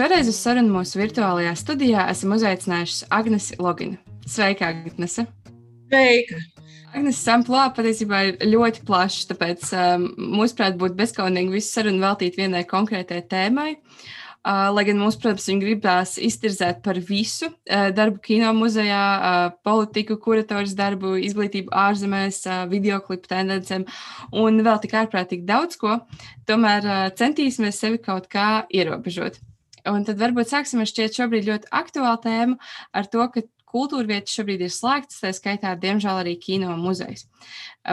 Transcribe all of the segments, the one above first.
šoreiz uz sarunu mūsu virtuālajā studijā esam uzaicinājuši Agnesi Loginu. Sveika, Agnese! Sveika! Agnēs Samplā patiesībā ir ļoti plašs, tāpēc um, mūsuprāt būtu bezskaunīgi visu sarunu veltīt vienai konkrētai tēmai. Uh, lai gan mums, protams, viņi gribās iztirzēt par visu uh, darbu kino muzejā, uh, politiku, kurators darbu, izglītību ārzemēs, uh, videoklipu tendencēm un vēl tik ārprātīgi daudz ko, tomēr uh, centīsimies sevi kaut kā ierobežot. Un tad varbūt sāksim ar šķiet šobrīd ļoti aktuālu tēmu ar to, ka kultūra vietas šobrīd ir slēgtas, tā skaitā, diemžēl, arī kino muzejs.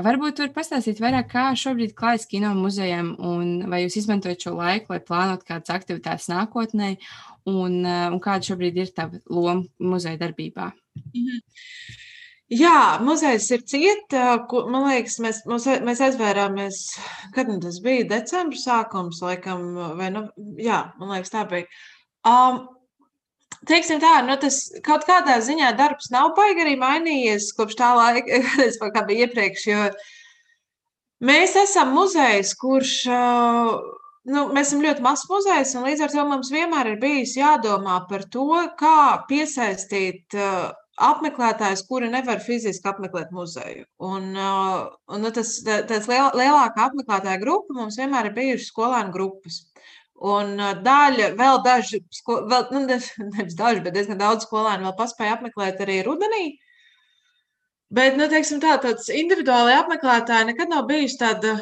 Varbūt var pastāstīt vairāk, kā šobrīd klājas kino muzejiem, un vai jūs izmantojat šo laiku, lai plānot kādas aktivitātes nākotnē, un, un kāda šobrīd ir tā loma muzeja darbībā? Mhm. Jā, muzejs ir cieta. Man liekas, mēs, mēs aizvērāmies, kad nu tas bija decembris sākums, laikam, vai nu, jā, man liekas, tā bija. Um, teiksim tā, nu tas kaut kādā ziņā darbs nav baigi arī mainījies kopš tā laika, kā bija iepriekš, jo mēs esam muzejs, kurš, nu, mēs esam ļoti mazs muzejs, un līdz ar to mums vienmēr ir bijis jādomā par to, kā piesaistīt apmeklētājus, kuri nevar fiziski apmeklēt muzeju. Un, un nu, tas, tas lielākā apmeklētāja grupa mums vienmēr ir bijušas skolēnu grupas. Un daļa, vēl daži, vēl, nu, nevis daži, bet diezgan daudz skolēnu vēl paspēja apmeklēt arī rudenī. Bet, nu, teiksim tā, tāds individuāli apmeklētāji nekad nav bijusi tāda,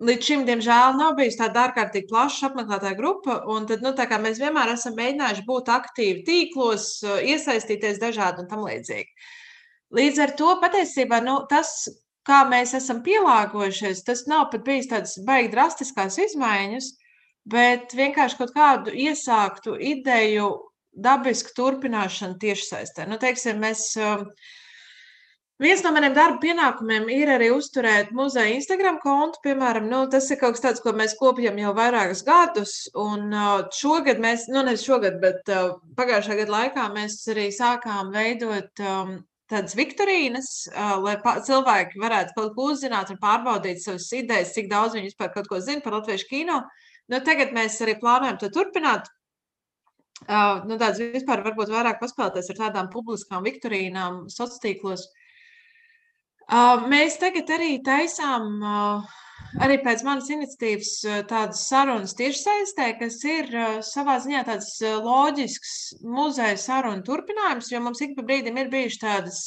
līdz šim, diemžēl, nav bijusi tāda ārkārtīgi plaša apmeklētāja grupa. Tad, nu, mēs vienmēr esam mēģinājuši būt aktīvi tīklos, iesaistīties dažādi un tam līdzīgi. Līdz ar to patiesībā nu, tas, kā mēs esam pielāgojušies, tas nav pat bijis tādas baigi drastiskās izmaiņas bet vienkārši kaut kādu iesāktu ideju dabisku turpināšanu tiešsaistē. Nu, teiksim, mēs, um, viens no maniem darba pienākumiem ir arī uzturēt muzeja Instagram kontu. Piemēram, nu, tas ir kaut kas tāds, ko mēs kopjam jau vairākus gadus. Un uh, šogad mēs, nu nevis šogad, bet uh, pagājušā gada laikā mēs arī sākām veidot um, tādas viktorīnas, uh, lai cilvēki varētu kaut ko uzzināt un pārbaudīt savas idejas, cik daudz viņi vispār kaut ko zina par latviešu kino. Nu, tagad mēs arī plānojam to turpināt. Uh, nu, tāds vispār varbūt vairāk paspēlēties ar tādām publiskām viktorīnām sociālos tīklos. Uh, mēs tagad arī taisām, arī pēc manas iniciatīvas, tādas sarunas tiešsaistē, kas ir savā ziņā tāds loģisks muzeja sarunu turpinājums, jo mums ik pa brīdim ir bijuši tādas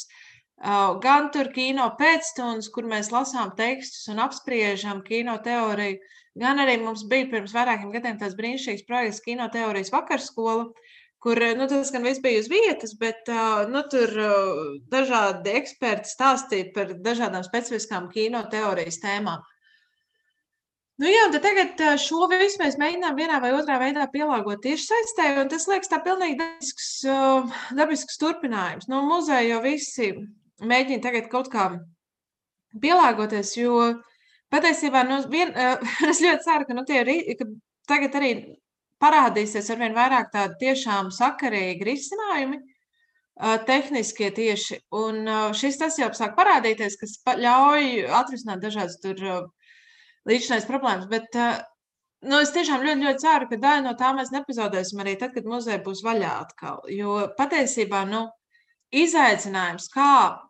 gan tur kino pēcstundas, kur mēs lasām tekstus un apspriežam kino teoriju, gan arī mums bija pirms vairākiem gadiem tāds brīnišķīgs projekts Kino teorijas vakarskola, kur nu, tas gan viss bija uz vietas, bet nu, tur dažādi eksperti stāstīja par dažādām specifiskām kino teorijas tēmām. Nu, jā, tagad šo visu mēs mēģinām vienā vai otrā veidā pielāgot tieši saistē, un tas liekas tā pilnīgi dabisks, dabisks turpinājums. Nu, muzeja jau visi mēģina tagad kaut kā pielāgoties, jo Patiesībā nu, vien, es ļoti ceru, ka, nu, tie, ka tagad arī parādīsies ar vien vairāk tādu tiešām sakarīgi risinājumi, tehniskie tieši. Un šis tas jau sāk parādīties, kas ļauj atrisināt dažādas tur līdzinājums problēmas. Bet nu, es tiešām ļoti, ļoti ceru, ka daļu no tā mēs nepazaudēsim arī tad, kad muzeja būs vaļā atkal. Jo patiesībā nu, izaicinājums, kā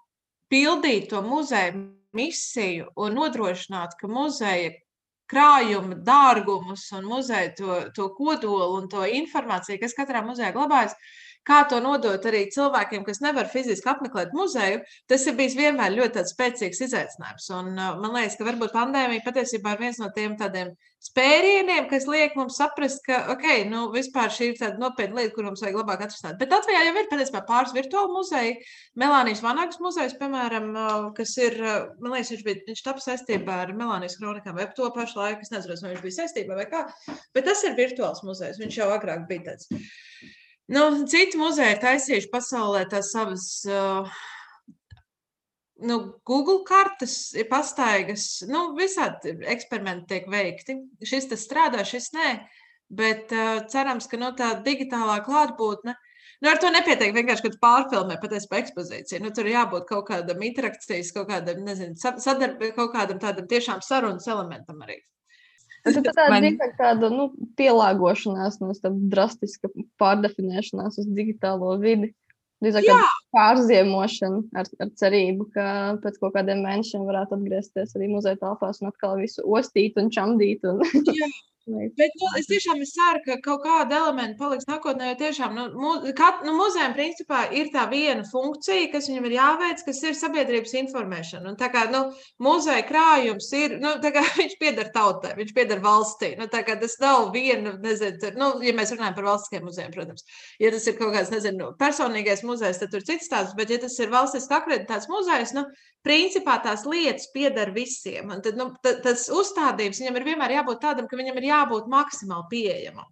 pildīt to muzeju misiju un nodrošināt, ka muzeja krājuma dārgumus un muzeja to, to kodolu un to informāciju, kas katrā muzejā glabājas, kā to nodot arī cilvēkiem, kas nevar fiziski apmeklēt muzeju, tas ir bijis vienmēr ļoti spēcīgs izaicinājums. Un, uh, man liekas, ka varbūt pandēmija patiesībā ir viens no tiem tādiem spērieniem, kas liek mums saprast, ka okay, nu, vispār šī ir tāda nopietna lieta, kur mums vajag labāk atrisināt. Bet Latvijā jau ir patiesībā pāris virtuāli muzeji. Melānijas Vanagas muzejs, piemēram, uh, kas ir, uh, man liekas, viņš bija viņš tapu saistībā ar Melānijas kronikām, vai to pašu laiku, es nezinu, vai viņš bija saistībā vai kā, bet tas ir virtuāls muzejs, viņš jau agrāk bija tāds. Nu, citi muzeji ir taisījuši pasaulē tās savas uh, nu, Google kartes, pastaigas. Nu, visādi eksperimenti tiek veikti. Šis tas strādā, šis nē. Bet uh, cerams, ka nu, tā digitālā klātbūtne. Nu, ar to nepietiek vienkārši, kad pārfilmē patiesībā ekspozīciju. Nu, tur jābūt kaut kādam interakcijas, kaut kādam, nezinu, sadarbībam, kaut kādam tādam tiešām sarunas elementam arī. Tas ir tāda, Man... tāda nu, pielāgošanās, no tāda drastiska pārdefinēšanās uz digitālo vidi. Drīzāk pārziemošana ar, ar cerību, ka pēc kaut kādiem mēnešiem varētu atgriezties arī muzeja telpās un atkal visu ostīt un čamdīt. Un... Bet, nu, es tiešām es ceru, ka kaut kāda elementa paliks nākotnē. Jo tiešām nu, mu, kat, nu, muzejam principā ir tā viena funkcija, kas viņam ir jāveic, kas ir sabiedrības informēšana. Un, kā, nu, muzeja krājums ir, nu, kā, viņš pieder tautai, viņš pieder valstī. Nu, kā, tas nav viena, nezinu, nu, ja mēs runājam par valstiskiem muzejiem, protams. Ja tas ir kaut kāds, nezinu, personīgais muzejs, tad tur ir cits stāsts. Bet, ja tas ir valstiski akreditēts muzejs, nu, principā tās lietas pieder visiem. Un tad, nu, tas uzstādījums viņam ir vienmēr jābūt tādam, ka viņam ir jābūt maksimāli pieejamam.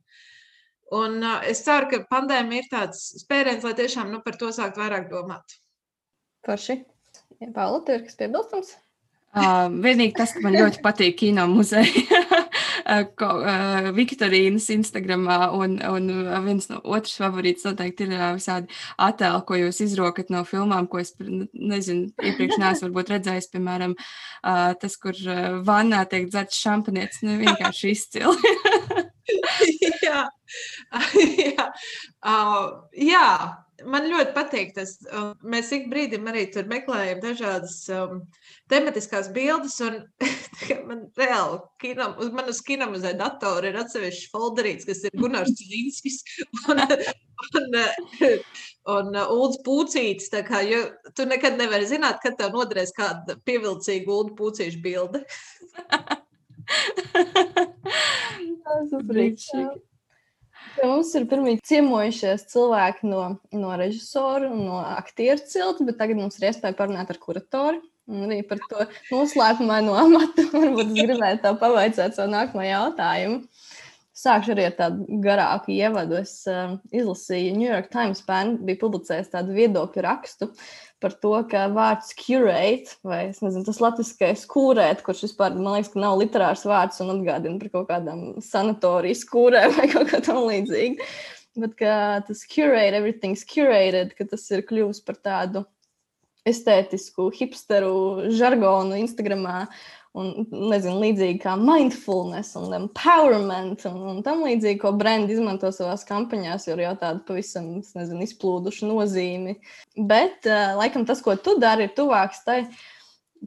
Un uh, es ceru, ka pandēmija ir tāds spēriens, lai tiešām nu, par to sākt vairāk domāt. Forši. Paula, tev ir kas piebilstams? Uh, vienīgi tas, ka man ļoti patīk kino muzeja. Uh, Viktorīnas Instagramā, un, un viens no otrs favorīts noteikti ir uh, visādi attēli, ko jūs izrokat no filmām, ko es nezinu, iepriekš neesmu varbūt redzējis, piemēram, uh, tas, kur vannā tiek dzerts šampanietis, nu vienkārši izcili. jā, jā. Uh, jā, man ļoti patīk tas. Mēs ik brīdim arī tur meklējam dažādas um, tematiskās bildes. man reāli, kino, man uz kinomuzē datora ir atsevišķs folderīts, kas ir Gunārs Cilinskis un, un, un Ulds Pūcītis. Kā, jo tu nekad nevari zināt, kad tev noderēs kāda pievilcīga Ulda Pūcīša bilde. Tas ir brīnišķīgi. Ja mums ir pirmie ciemojušies cilvēki no, no režisora un no aktieru cilta, bet tagad mums ir iespēja parunāt ar kuratoru. Un arī par to noslēpumaino amatu. Varbūt tā pavaicāt savu nākamo jautājumu. Sākšu arī ar tādu garāku ievadu. Es uh, izlasīju New York Times pērn, bija publicējis tādu viedokļu rakstu par to, ka vārds curate, vai nezinu, tas latviskais kūrēt, kurš vispār, man liekas, ka nav literārs vārds un atgādina par kaut kādām sanatorijas kūrēm vai kaut kā tam līdzīgu. Bet tas curate, everything's curated, ka tas ir kļuvis par tādu estētisku, hipsteru žargonu Instagramā un nezinu, līdzīgi kā mindfulness un empowerment un, un tam līdzīgi, ko brendi izmanto savās kampaņās, jo jau tādu pavisam, nezinu, izplūdušu nozīmi. Bet, uh, laikam, tas, ko tu dari, ir tuvāks tai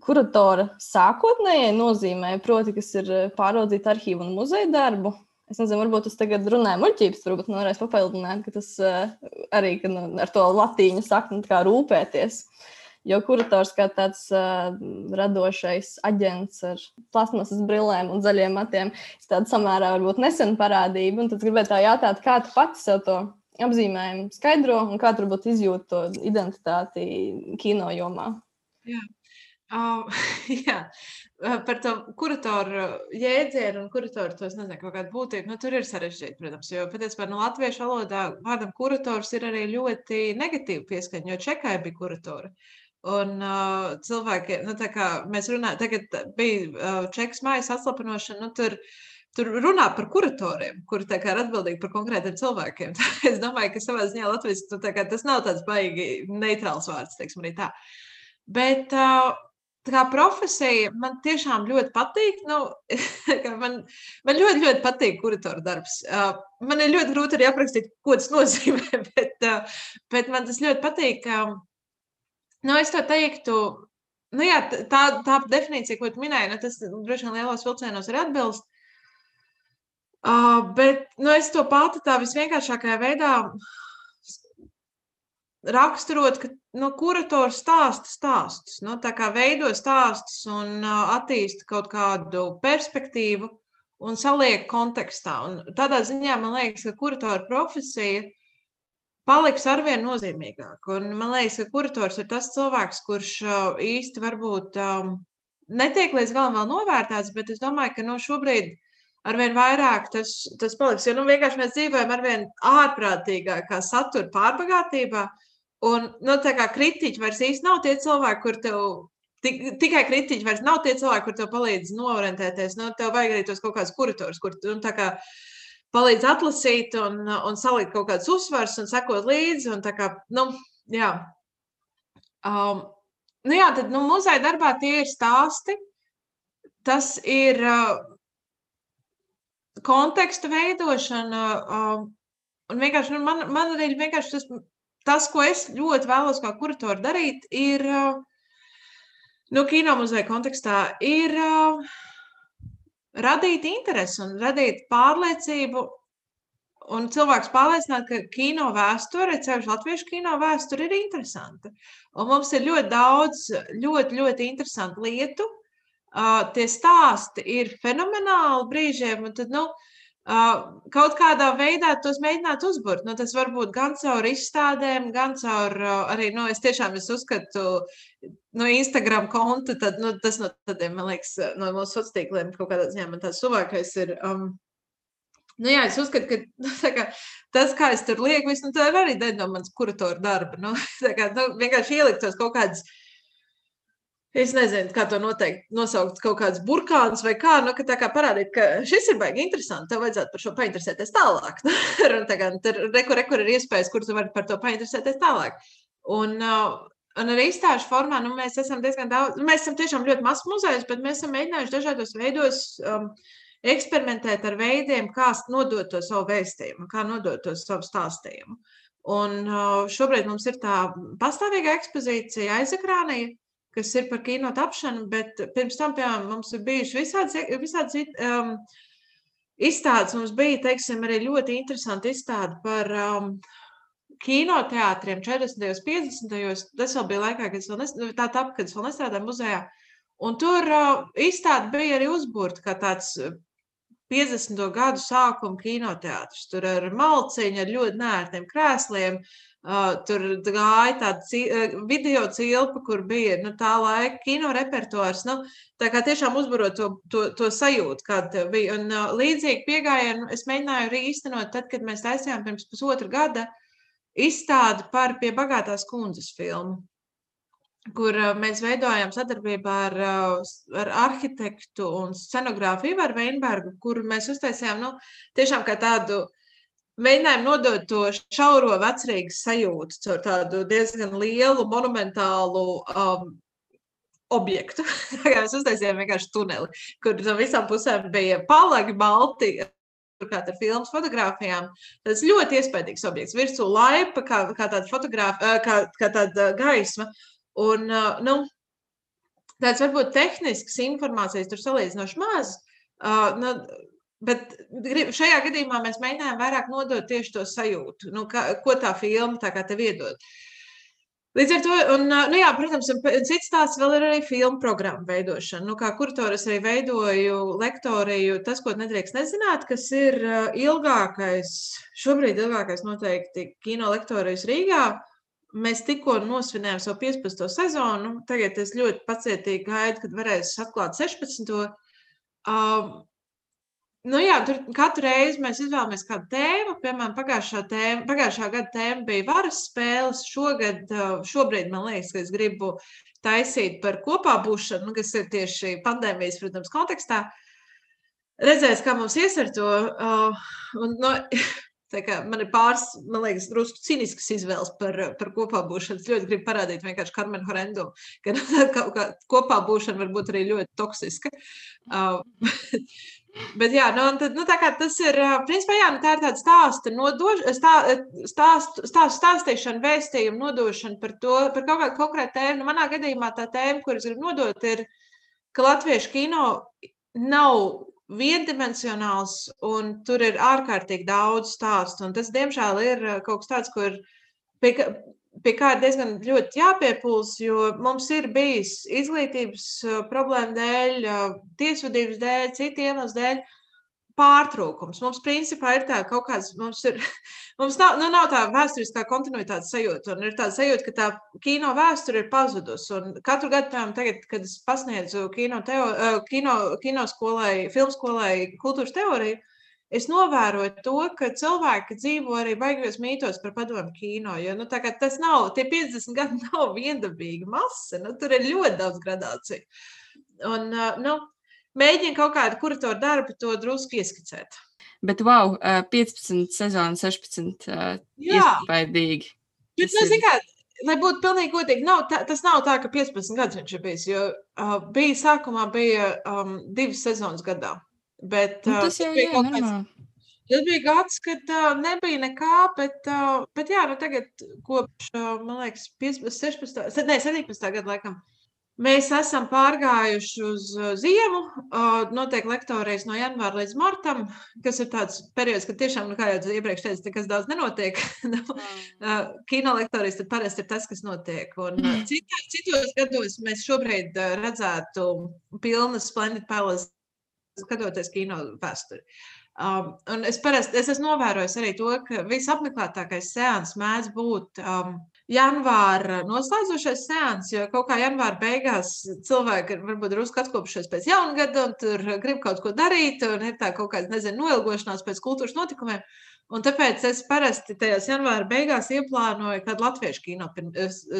kuratora sākotnējai nozīmē, proti, kas ir pāraudzīt arhīvu un muzeja darbu. Es nezinu, varbūt tas tagad runāja muļķības, varbūt nu varēs papildināt, ka tas uh, arī ka, nu, ar to latīņu sakni kā rūpēties. Uh, Jo kurators kā tāds uh, radošais aģents ar plasmasas brillēm un zaļiem matiem, ir tāda samērā varbūt nesen parādība. Tad gribētu tā jautāt, kā tu pats sev to apzīmējumu skaidro un kā tu varbūt izjūti to identitāti kino jomā? Jā. Uh, jā, par to kuratoru jēdzienu un kuratoru tos nezinu, kaut kādu būtību. Nu, tur ir sarežģīti, protams, jo patiesībā no latviešu valodā vārdam kurators ir arī ļoti negatīvi pieskaņa, jo čekai bija kuratori. Un uh, cilvēki, nu, tā kā mēs runājam, tagad bija uh, čekas mājas atslapinošana, nu, tur, tur runā par kuratoriem, kuri ir atbildīgi par konkrētiem cilvēkiem. Tā, es domāju, ka savā ziņā Latvijas nu, kā, tas nav tāds baigi neitrāls vārds, teiksim, arī tā. Bet uh, tā profesija man tiešām ļoti patīk. Nu, man, man ļoti, ļoti patīk kuratora darbs. Uh, man ir ļoti grūti arī aprakstīt, ko tas nozīmē, bet, uh, bet man tas ļoti patīk. Nu, es tā teiktu, nu, jā, tā, tā definīcija, ko tu minēji, nu, tas droši vien lielos vilcienos ir atbilst. Uh, bet nu, es to pati tā visvienkāršākajā veidā raksturot, ka nu, kurators stāsta stāstus, nu, tā kā veido stāstus un uh, attīsta kaut kādu perspektīvu un saliek kontekstā. Un tādā ziņā man liekas, ka kuratora profesija paliks arvien nozīmīgāk. Un man liekas, ka kurators ir tas cilvēks, kurš īsti varbūt um, netiek līdz galam vēl novērtēts, bet es domāju, ka no šobrīd arvien vairāk tas, tas paliks. Jo nu, vienkārši mēs dzīvojam arvien ārprātīgākā satura pārbagātībā. Un nu, tā kā kritiķi vairs īsti nav tie cilvēki, kur tev Tik, tikai kritiķi vairs nav tie cilvēki, kur tev palīdz noorientēties. Nu, tev vajag arī tos kaut kādus kurators, kur nu, kā palīdz atlasīt un, un salikt kaut kādus uzsvars un sekot līdzi. Un kā, nu, jā. Um, nu jā, tad nu, muzeja darbā tie ir stāsti. Tas ir uh, konteksta veidošana. Uh, un vienkārši nu, man, man arī vienkārši tas, tas, ko es ļoti vēlos kā kurators darīt, ir uh, nu, kino muzeja kontekstā, ir uh, radīt interesi un radīt pārliecību. Un cilvēks pārliecināt, ka kino vēsture, ceļš latviešu kino vēsture, ir interesanta. Un mums ir ļoti daudz, ļoti, ļoti interesantu lietu, Uh, tie stāsti ir fenomenāli brīžiem, un tad, nu, uh, kaut kādā veidā tos mēģināt uzburt. Nu, tas var būt gan caur izstādēm, gan caur arī, nu, es tiešām es uzskatu, no Instagram konta, tad, nu, tas no tādiem, man liekas, no mūsu sociāliem tīkliem kaut kādā ziņā man tāds tuvākais ir. Um, Nu, jā, es uzskatu, ka nu, kā, tas, kā es tur lieku, visu, nu, tā ir arī daļa no manas kuratora darba. Nu, kā, nu, vienkārši ielikt tos kaut kādus uh, Es nezinu, kā to noteikt, nosaukt kaut kāds burkāns vai kā, nu, ka tā kā parādīt, ka šis ir baigi interesanti, tev vajadzētu par šo painteresēties tālāk. un tagad tur rekur, rekur ir iespējas, kur tu vari par to painteresēties tālāk. Un, uh, un arī izstāžu formā, nu, mēs esam diezgan daudz, nu, mēs esam tiešām ļoti mazs muzejs, bet mēs esam mēģinājuši dažādos veidos um, eksperimentēt ar veidiem, kā nodot to savu vēstījumu, kā nodot to savu stāstījumu. Un uh, šobrīd mums ir tā pastāvīga ekspozīcija aizekrānija, kas ir par kino tapšanu, bet pirms tam, piemēram, mums ir bijuši visādi, visādi um, izstādes. Mums bija, teiksim, arī ļoti interesanti izstāde par um, kinoteātriem 40. un 50. Tas vēl bija laikā, kad es vēl, nes, tā tap, kad es vēl nestrādāju muzejā. Un tur uh, izstāde bija arī uzbūrta kā tāds 50. gadu sākuma kinoteātris. Tur ar malciņu, ar ļoti nērtiem krēsliem, Uh, tur gāja tāda video cilpa, kur bija nu, tā laika kino repertuārs. Nu, tā kā tiešām uzbarot to, to, to sajūtu, kāda bija. Un uh, līdzīgi piegājienu es mēģināju arī īstenot tad, kad mēs taisījām pirms pusotra gada izstādi par pie bagātās kundzes filmu kur uh, mēs veidojām sadarbībā ar, ar arhitektu un scenogrāfu Ivaru Veinbergu, kur mēs uztaisījām nu, tiešām kā tādu mēģinājām nodot to šauro vecrīgas sajūtu caur tādu diezgan lielu, monumentālu um, objektu. Mēs uztaisījām vienkārši tuneli, kur no visām pusēm bija palagi balti. Kā ar filmas fotografijām. Tas ļoti iespaidīgs objekts. Virsū laipa, kā, kā tāda fotografija, kā, kā tāda gaisma. Un, nu, tāds varbūt tehnisks informācijas tur salīdzinoši maz. Uh, nu, Bet šajā gadījumā mēs mēģinājām vairāk nodot tieši to sajūtu, nu, kā, ko tā filma tā kā tev iedod. Līdz ar to, un, nu jā, protams, cits stāsts vēl ir arī filmu programmu veidošana. Nu, kā kuratoris arī veidoju lektoriju, tas, ko nedrīkst nezināt, kas ir ilgākais, šobrīd ilgākais noteikti kino lektorijas Rīgā. Mēs tikko nosvinējām savu 15. sezonu. Tagad es ļoti pacietīgi gaidu, kad varēs atklāt 16. Um, Nu jā, tur katru reizi mēs izvēlamies kādu tēmu. Piemēram, pagājušā, tēma, pagājušā gada tēma bija varas spēles. Šogad, šobrīd man liekas, ka es gribu taisīt par kopā būšanu, nu, kas ir tieši pandēmijas, protams, kontekstā. Redzēs, kā mums ies ar to. Un, no, man ir pāris, man liekas, drusku ciniskas izvēles par, par kopā būšanu. Es ļoti gribu parādīt vienkārši Karmenu Horendumu, ka kaut kā kopā būšana var būt arī ļoti toksiska. Uh, Bet, jā, nu, tad, nu, tas ir. Principā, jā, nu, tā ir tāda stāsta, nodoš, stā, stāst, stāst, stāstīšana, vēstījuma nodošana par to, par kaut kādu konkrētu tēmu. Nu, manā gadījumā tā tēma, kuras gribu nodot, ir, ka latviešu kino nav viendimensionāls un tur ir ārkārtīgi daudz stāstu. Tas, diemžēl, ir kaut kas tāds, kur pie, pie kā ir diezgan ļoti jāpiepūlas, jo mums ir bijis izglītības problēma dēļ, tiesvedības dēļ, citu iemeslu dēļ pārtrūkums. Mums principā ir tā kaut kāds, mums ir, mums nav, nu, nav tā vēsturiskā kontinuitātes sajūta, un ir tāda sajūta, ka tā kino vēsture ir pazudusi. Un katru gadu, piemēram, tagad, kad es pasniedzu kino, teo, kino, kino skolai, filmu skolai kultūras teoriju, es novēroju to, ka cilvēki dzīvo arī baigos mītos par padomu kino. Jo nu, tas nav, tie 50 gadi nav viendabīga masa. Nu, tur ir ļoti daudz gradāciju. Un, nu, mēģinu kaut kādu kuratoru darbu to drusku ieskicēt. Bet, wow, 15 sezonas, 16. Iespaidīgi. Bet, nu, ir... kā, lai būtu pilnīgi godīgi, nav tā, tas nav tā, ka 15 gadus viņš ir bijis. Jo uh, bija sākumā bija um, divas sezonas gadā. Bet, nu, tas jau ir normāli. Tas bija gads, kad uh, nebija nekā, bet, uh, bet jā, nu tagad kopš, uh, man liekas, 15, 16, ne, 17. gada laikam, mēs esam pārgājuši uz ziemu. Uh, notiek lektorijas no janvāra līdz martam, kas ir tāds periods, kad tiešām, nu, kā jau iepriekš teicu, nekas daudz nenotiek. uh, kino lektorijas tad parasti ir tas, kas notiek. Un uh, citā, citos gados mēs šobrīd uh, redzētu pilnas Splendid Palace skatoties kino vēsturi. Uh, Um, un es parasti es esmu novērojis arī to, ka visapmeklētākais seans mēdz būt um, janvāra noslēdzošais seans, jo kaut kā janvāra beigās cilvēki varbūt ir uzskatkopušies pēc jaungada un tur grib kaut ko darīt, un ir tā kaut kāda, nezinu, noilgošanās pēc kultūras notikumiem. Un tāpēc es parasti tajās janvāra beigās ieplānoju kādu latviešu kino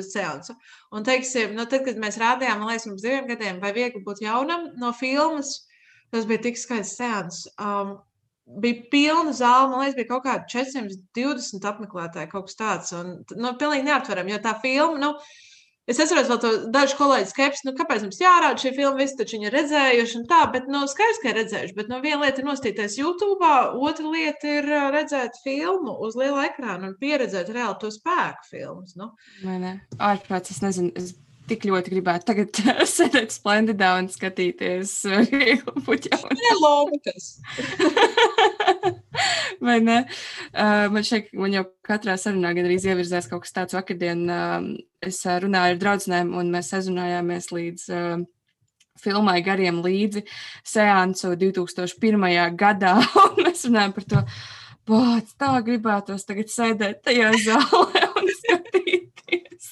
seansu. Un, teiksim, nu, tad, kad mēs rādījām, man liekas, pirms diviem gadiem, vai viegli būt jaunam no filmas, tas bija tik skaists seans. Um, bija pilna zāle, man liekas, bija kaut kādi 420 apmeklētāji, kaut kas tāds. Un, nu, pilnīgi neaptveram, jo tā filma, nu, es atceros vēl to dažu kolēģu skepsi, nu, kāpēc mums jārāda šī filma, visi taču ir redzējuši un tā, bet, nu, skaidrs, ka ir redzējuši, bet, nu, viena lieta ir nostīties YouTube, otra lieta ir redzēt filmu uz liela ekrāna un pieredzēt reāli to spēku filmas, nu. Vai ne? Ārprāts, es nezinu, es tik ļoti gribētu tagad sēdēt splendidā un skatīties puķaunu. Nelogikas. Vai ne? Uh, man šeit, man jau katrā sarunā gan arī ievirzās kaut kas tāds vakardien. Uh, es runāju ar draudzenēm un mēs sazunājāmies līdz uh, filmai gariem līdzi seansu 2001. gadā. Mēs runājam par to, bāc, tā gribētos tagad sēdēt tajā zālē un skatīties.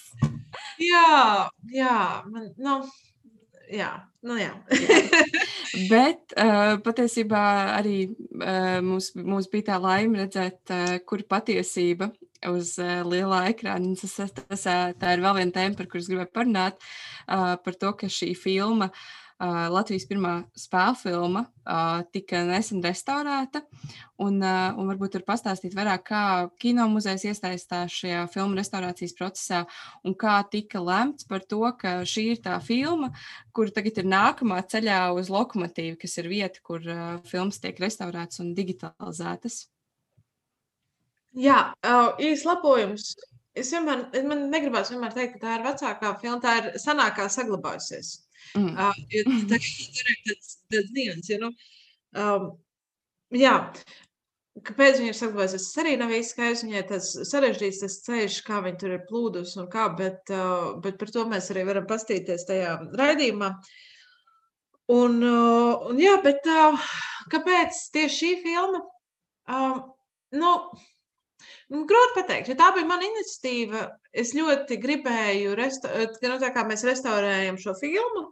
Jā, jā, man, nu, jā, nu jā. Bet uh, patiesībā arī uh, mums, mums bija tā laime redzēt, uh, kur patiesība uz uh, lielā ekrāna. Tas, tas, tā ir vēl viena tēma, par kuras gribēju parunāt, uh, par to, ka šī filma uh, Uh, Latvijas pirmā spēļu filma uh, tika nesen restaurēta. Un, uh, un varbūt tur pastāstīt vairāk, kā kino muzejs iesaistās šajā filmu restaurācijas procesā un kā tika lemts par to, ka šī ir tā filma, kur tagad ir nākamā ceļā uz lokomotīvu, kas ir vieta, kur uh, filmas tiek restaurētas un digitalizētas. Jā, īsi lapojums. Es vienmēr, man negribās vienmēr teikt, ka tā ir vecākā filma, tā ir senākā saglabājusies. Mm. Uh, jo tā, tur ir tāds, tāds nians, ja, nu, um, jā, Kāpēc viņa ir saglabājusies? Tas arī nav īsti skaidrs. Viņai tas sarežģīts tas ceļš, kā viņa tur ir plūdus un kā, bet, uh, bet par to mēs arī varam pastīties tajā raidījumā. Un, uh, un jā, bet uh, kāpēc tieši šī filma? Nu, nu, grūti pateikt, jo tā bija mana iniciatīva. Es ļoti gribēju, resta, nu, tā kā mēs restaurējam šo filmu,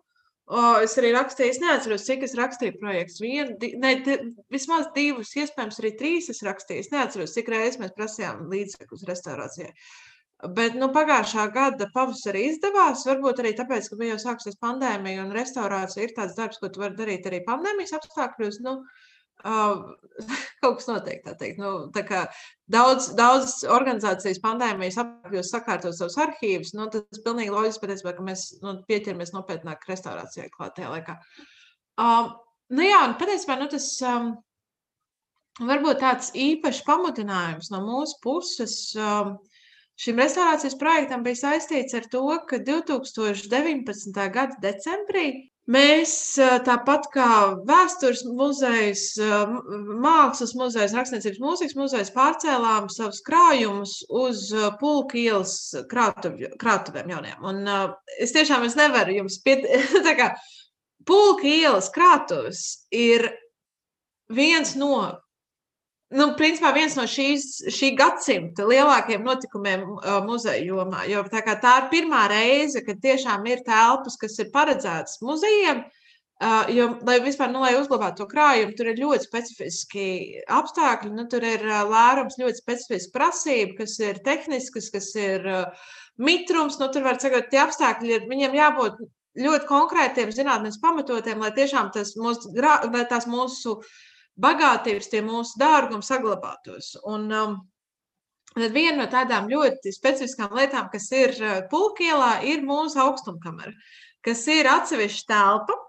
O, es arī rakstīju, es neatceros, cik es rakstīju projekts. Vienu, di, ne, di, vismaz divus, iespējams, arī trīs es rakstīju. Es neatceros, cik reizes mēs prasījām līdzekļus restaurācijai. Bet nu, pagājušā gada pavasarī izdevās. Varbūt arī tāpēc, ka bija jau sākusies pandēmija un restaurācija ir tāds darbs, ko tu vari darīt arī pandēmijas apstākļos. Nu, Uh, kaut kas notiek. Teikt. Nu, daudz, daudz organizācijas pandēmijas apgabalos sakārtot savus arhīvus. Nu, tas ir pilnīgi loģiski, patiesībā, ka mēs nu, pieķeramies nopietnāk restaurācijai klātajā laikā. Um, nu, jā, un patiesībā nu, tas um, varbūt tāds īpašs pamudinājums no mūsu puses. Um, Šim restaurācijas projektam bija saistīts ar to, ka 2019. gada decembrī Mēs tāpat kā vēstures muzejs, mākslas muzejs, rakstniecības mūzikas muzejs pārcēlām savus krājumus uz pulka ielas krātuvēm jauniem. Un es tiešām es nevaru jums piet... tā kā pulka ielas krātuves ir viens no nu, principā viens no šīs, šī gadsimta lielākajiem notikumiem uh, muzeja jomā. Jo tā, tā ir pirmā reize, kad tiešām ir telpas, kas ir paredzētas muzejiem. Uh, jo, lai vispār nu, lai uzglabātu to krājumu, tur ir ļoti specifiski apstākļi. Nu, tur ir uh, lērums, ļoti specifiska prasība, kas ir tehniskas, kas ir mitrums. Nu, tur var teikt, tie apstākļi ir viņiem jābūt ļoti konkrētiem, zinātnēs pamatotiem, lai tiešām tas mūsu, lai tās mūsu bagātības, tie mūsu dārgumi saglabātos. Un, um, Tad viena no tādām ļoti specifiskām lietām, kas ir uh, pulkielā, ir mūsu augstumkamera, kas ir atsevišķa telpa.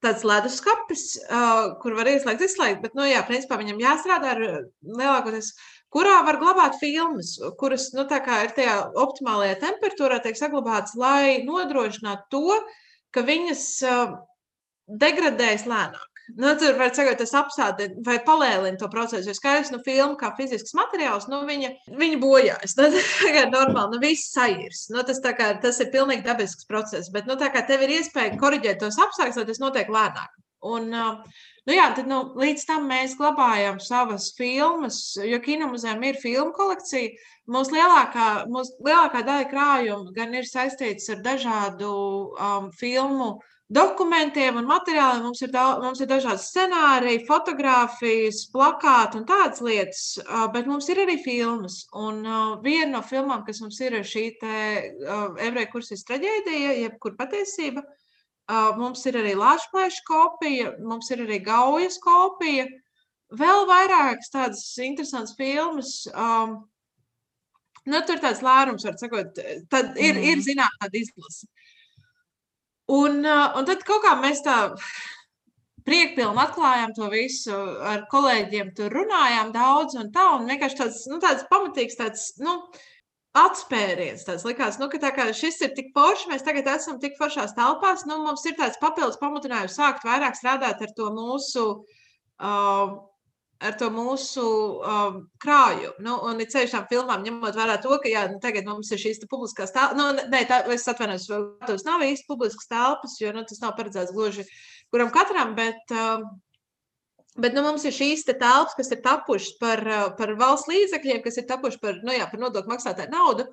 tāds leduskapis, uh, kur var ieslēgt, izslēgt. Bet, nu, jā, principā viņam jāstrādā ar lielākoties, kurā var glabāt filmas, kuras nu, ir tajā optimālajā temperatūrā, tiek saglabātas, lai nodrošinātu to, ka viņas uh, degradējas lēnāk. Nu, tur var teikt, tas apsādina vai palēlina to procesu. Jo skaidrs, nu, filma kā fizisks materiāls, nu, viņa, viņa bojājas. Nu, tā kā normāli, nu, viss sairs. Nu, tas, kā, tas ir pilnīgi dabisks process. Bet, nu, tā kā tev ir iespēja korģēt tos apstākļus, lai tas notiek lēnāk. Un, nu, jā, tad, nu, līdz tam mēs glabājam savas filmas, jo kinomuzejam ir filmu kolekcija. Mūsu lielākā, mūsu lielākā daļa krājuma gan ir saistīts ar dažādu um, filmu dokumentiem un materiāliem. Mums ir, daudz, mums ir dažādi scenāriji, fotografijas, plakāti un tādas lietas, bet mums ir arī filmas. Un viena no filmām, kas mums ir, ir šī ebreju kursīs traģēdija, jebkur patiesība. Mums ir arī lāčplēša kopija, mums ir arī gaujas kopija. Vēl vairākas tādas interesantas filmas. Um, nu, tur tāds lērums, var sakot, tad ir, mm. ir zinām tāda izlase. Un, un tad kaut kā mēs tā priekpilni atklājām to visu, ar kolēģiem tur runājām daudz un tā, un vienkārši tāds, nu, tāds pamatīgs tāds, nu, atspēriens. Tas likās, nu, ka tā kā šis ir tik forši, mēs tagad esam tik foršās telpās, nu, mums ir tāds papildus pamatinājums sākt vairāk strādāt ar to mūsu uh, ar to mūsu um, krājumu. Nu, un ir ceļš tam filmām, ņemot vērā to, ka jā, nu, tagad mums ir šīs publiskās telpas. Nu, nē, tā, es atvainojos, tas nav īsti publiskas telpas, jo nu, tas nav paredzēts gluži kuram katram, bet, um, bet nu, mums ir šīs te telpas, kas ir tapušas par, uh, par valsts līdzekļiem, kas ir tapušas par, nu, jā, par nodokļu maksātāju naudu.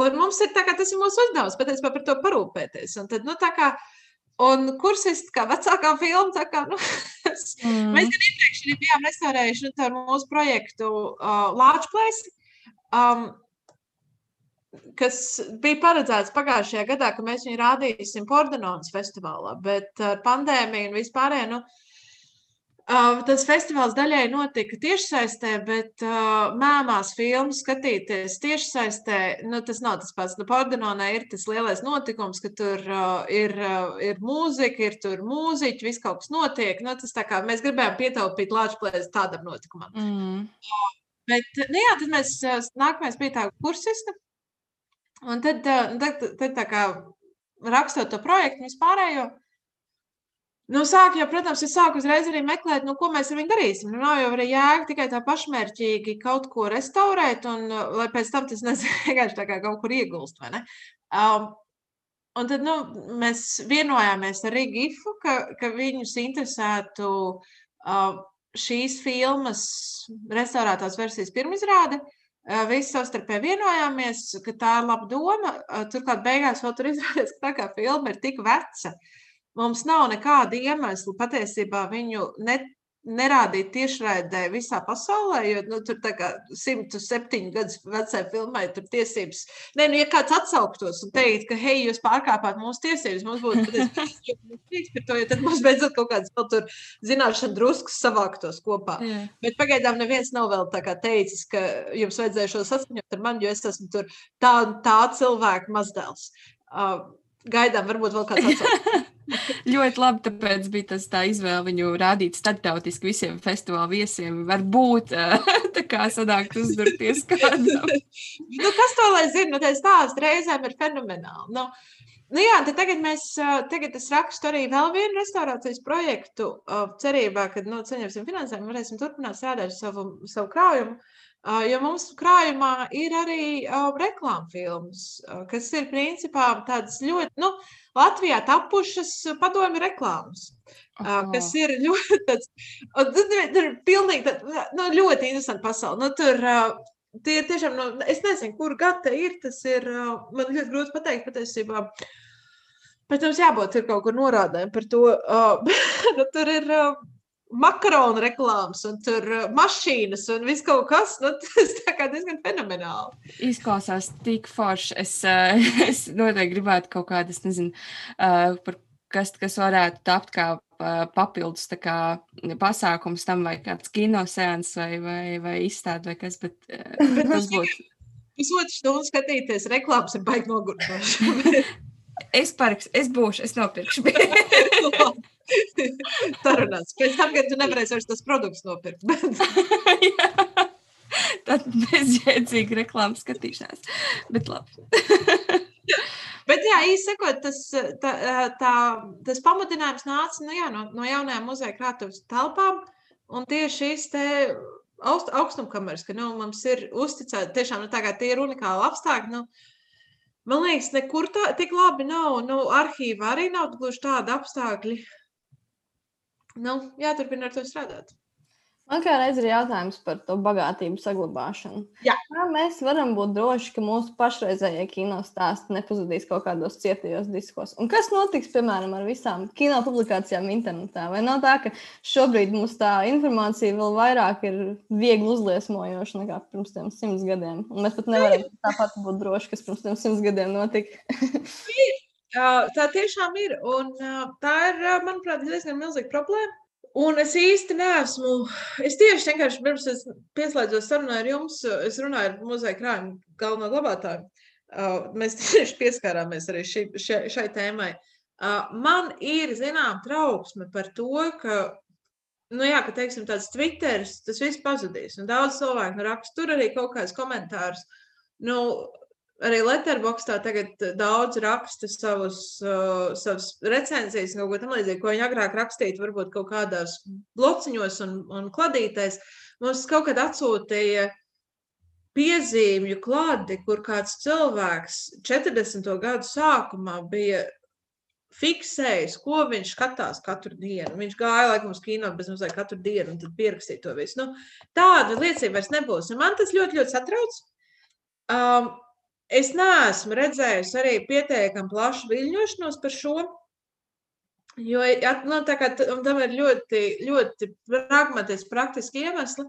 Un mums ir tā, kā tas ir mūsu uzdevums, patiesībā par to parūpēties. Un tad, nu, tā kā, Un kursists, kā vecākā filma, tā kā nu, mm. mēs gan iepriekš bijām restaurējuši nu, mūsu projektu uh, Lāčplēs, um, kas bija paredzēts pagājušajā gadā, ka mēs viņu rādīsim Pordenonas festivālā, bet ar pandēmiju un vispārējo, nu, Uh, tas festivāls daļai notika tiešsaistē, bet uh, mēmās filmu skatīties tiešsaistē, nu, tas nav tas pats. Nu, Pordenonā ir tas lielais notikums, ka tur uh, ir, uh, ir mūzika, ir tur mūziķi, viss kaut kas notiek. Nu, tas tā kā mēs gribējām pietaupīt lāčplēs tādam notikumam. Mm. Uh, bet, nu jā, tad mēs nākamais bija tā kursista. Un tad, uh, tad, tad, tā kā rakstot to projektu vispārējo, Nu, sāk, jau, protams, es sāku uzreiz arī meklēt, nu, ko mēs ar viņu darīsim. Nu, nav jau arī jēga tikai tā pašmērķīgi kaut ko restaurēt, un lai pēc tam tas vienkārši tā kā kaut kur iegulst. Um, un tad nu, mēs vienojāmies ar Rigifu, ka, ka viņus interesētu uh, šīs filmas restaurētās versijas pirmizrāde. Uh, visi savstarpēji vienojāmies, ka tā ir laba doma. Uh, turklāt beigās vēl tur izrādījās, ka tā kā filma ir tik veca, uh, Mums nav nekāda iemesla patiesībā viņu ne, nerādīt tiešraidē visā pasaulē, jo nu, tur tā kā 107 gadus vecai filmai tur tiesības. Nē, nu, ja kāds atsauktos un teikt, ka, hei, jūs pārkāpāt mūsu tiesības, mums būtu prieks par to, jo tad mums beidzot kaut kādas vēl tur zināšana druskus savāktos kopā. Jā. Bet pagaidām neviens nav vēl tā kā teicis, ka jums vajadzēja šo saskaņot ar mani, jo es esmu tur tā, tā cilvēka mazdēls. Uh, gaidām, varbūt vēl kāds atsauks. ļoti labi, tāpēc bija tas tā izvēle viņu rādīt starptautiski visiem festivāla viesiem. Varbūt tā kā sanākt uzdurties kādam. nu, kas to lai zina? Nu, tas stāsts reizēm ir fenomenāli. Nu, Nu jā, tagad mēs, tagad es rakstu arī vēl vienu restaurācijas projektu, cerībā, ka, nu, saņemsim finansējumu, varēsim turpināt strādāt ar savu, savu krājumu. Jo mums krājumā ir arī reklāmas filmas, kas ir principā tādas ļoti, nu, Latvijā tapušas padomju reklāmas. Aha. Kas ir ļoti, tāds, ir pilnīgi, tā, nu, ļoti interesanti pasauli. Nu, tur, tie ir tiešām, nu, es nezinu, kur gada ir, tas ir, man ļoti grūti pateikt patiesībā. Protams, jābūt ir kaut kur norādēm par to. Uh, tur ir makaronu reklāmas, un tur uh, mašīnas, un viss kaut kas. Nu, tas kā diezgan fenomenāli. Izklausās tik forši. Es, uh, es noteikti gribētu kaut kādas, nezinu, uh, par kas, kas varētu tapt kā papildus kā, pasākums tam, vai kāds kinosēns, vai, vai, vai izstāde, vai kas. Bet, bet tas būtu. Pusotru stundu skatīties reklāmas ir baigi nogurstoši. es parks, es būšu, es nopirkšu. Sarunāts. Pēc tam, kad tu nevarēsi vairs tos produktus nopirkt. Jā. Tad bezjēdzīga reklāmas skatīšanās. Bet labi. Bet, jā, īsi sakot, tas, tā, tā, tas pamudinājums nāca nu, jā, no, no jaunajām muzeja krātuves telpām. Un tieši šīs te augst, augstumkameras, ka nu, mums ir uzticēta tiešām nu, tā tie ir unikāli apstākļi. Nu, man liekas, nekur tā tik labi nav. Nu, arhīvā arī nav gluži tādi apstākļi. Nu, jāturpina ar to strādāt. Man kā reiz ir jautājums par to bagātību saglabāšanu. Jā. Kā mēs varam būt droši, ka mūsu pašreizējie kino stāsti nepazudīs kaut kādos cietajos diskos? Un kas notiks, piemēram, ar visām kino publikācijām internetā? Vai nav tā, ka šobrīd mums tā informācija vēl vairāk ir viegli uzliesmojoša nekā pirms tiem simts gadiem? Un mēs pat nevaram tāpat būt droši, kas pirms tiem simts gadiem notika. Tā tiešām ir. Un tā ir, manuprāt, diezgan milzīga problēma. Un es īsti neesmu. Es tieši vienkārši pirms es pieslēdzos sarunai ar jums, es runāju ar muzeja krājumu galveno glabātāju. Mēs tieši pieskārāmies arī šai, šai, šai tēmai. Man ir zinām trauksme par to, ka, nu jā, ka teiksim, tāds Twitteris, tas viss pazudīs. Un daudz cilvēku nu, raksta tur arī kaut kādus komentārus. Nu, arī Letterboxdā tagad daudz raksta savus, uh, savus recenzijas, kaut ko tamlīdzīgu, ko viņi agrāk rakstītu, varbūt kaut kādās blociņos un, un kladītēs. Mums kaut kad atsūtīja piezīmju klādi, kur kāds cilvēks 40. gadu sākumā bija fiksējis, ko viņš skatās katru dienu. Viņš gāja laikam uz kino bez mazliet katru dienu un tad pierakstīja to visu. Nu, tāda liecība vairs nebūs. Un man tas ļoti, ļoti satrauc. Um, Es neesmu redzējusi arī pietiekami plašu viļņošanos par šo. Jo nu, kā, tam ir ļoti, ļoti pragmatiski, praktiski iemesli.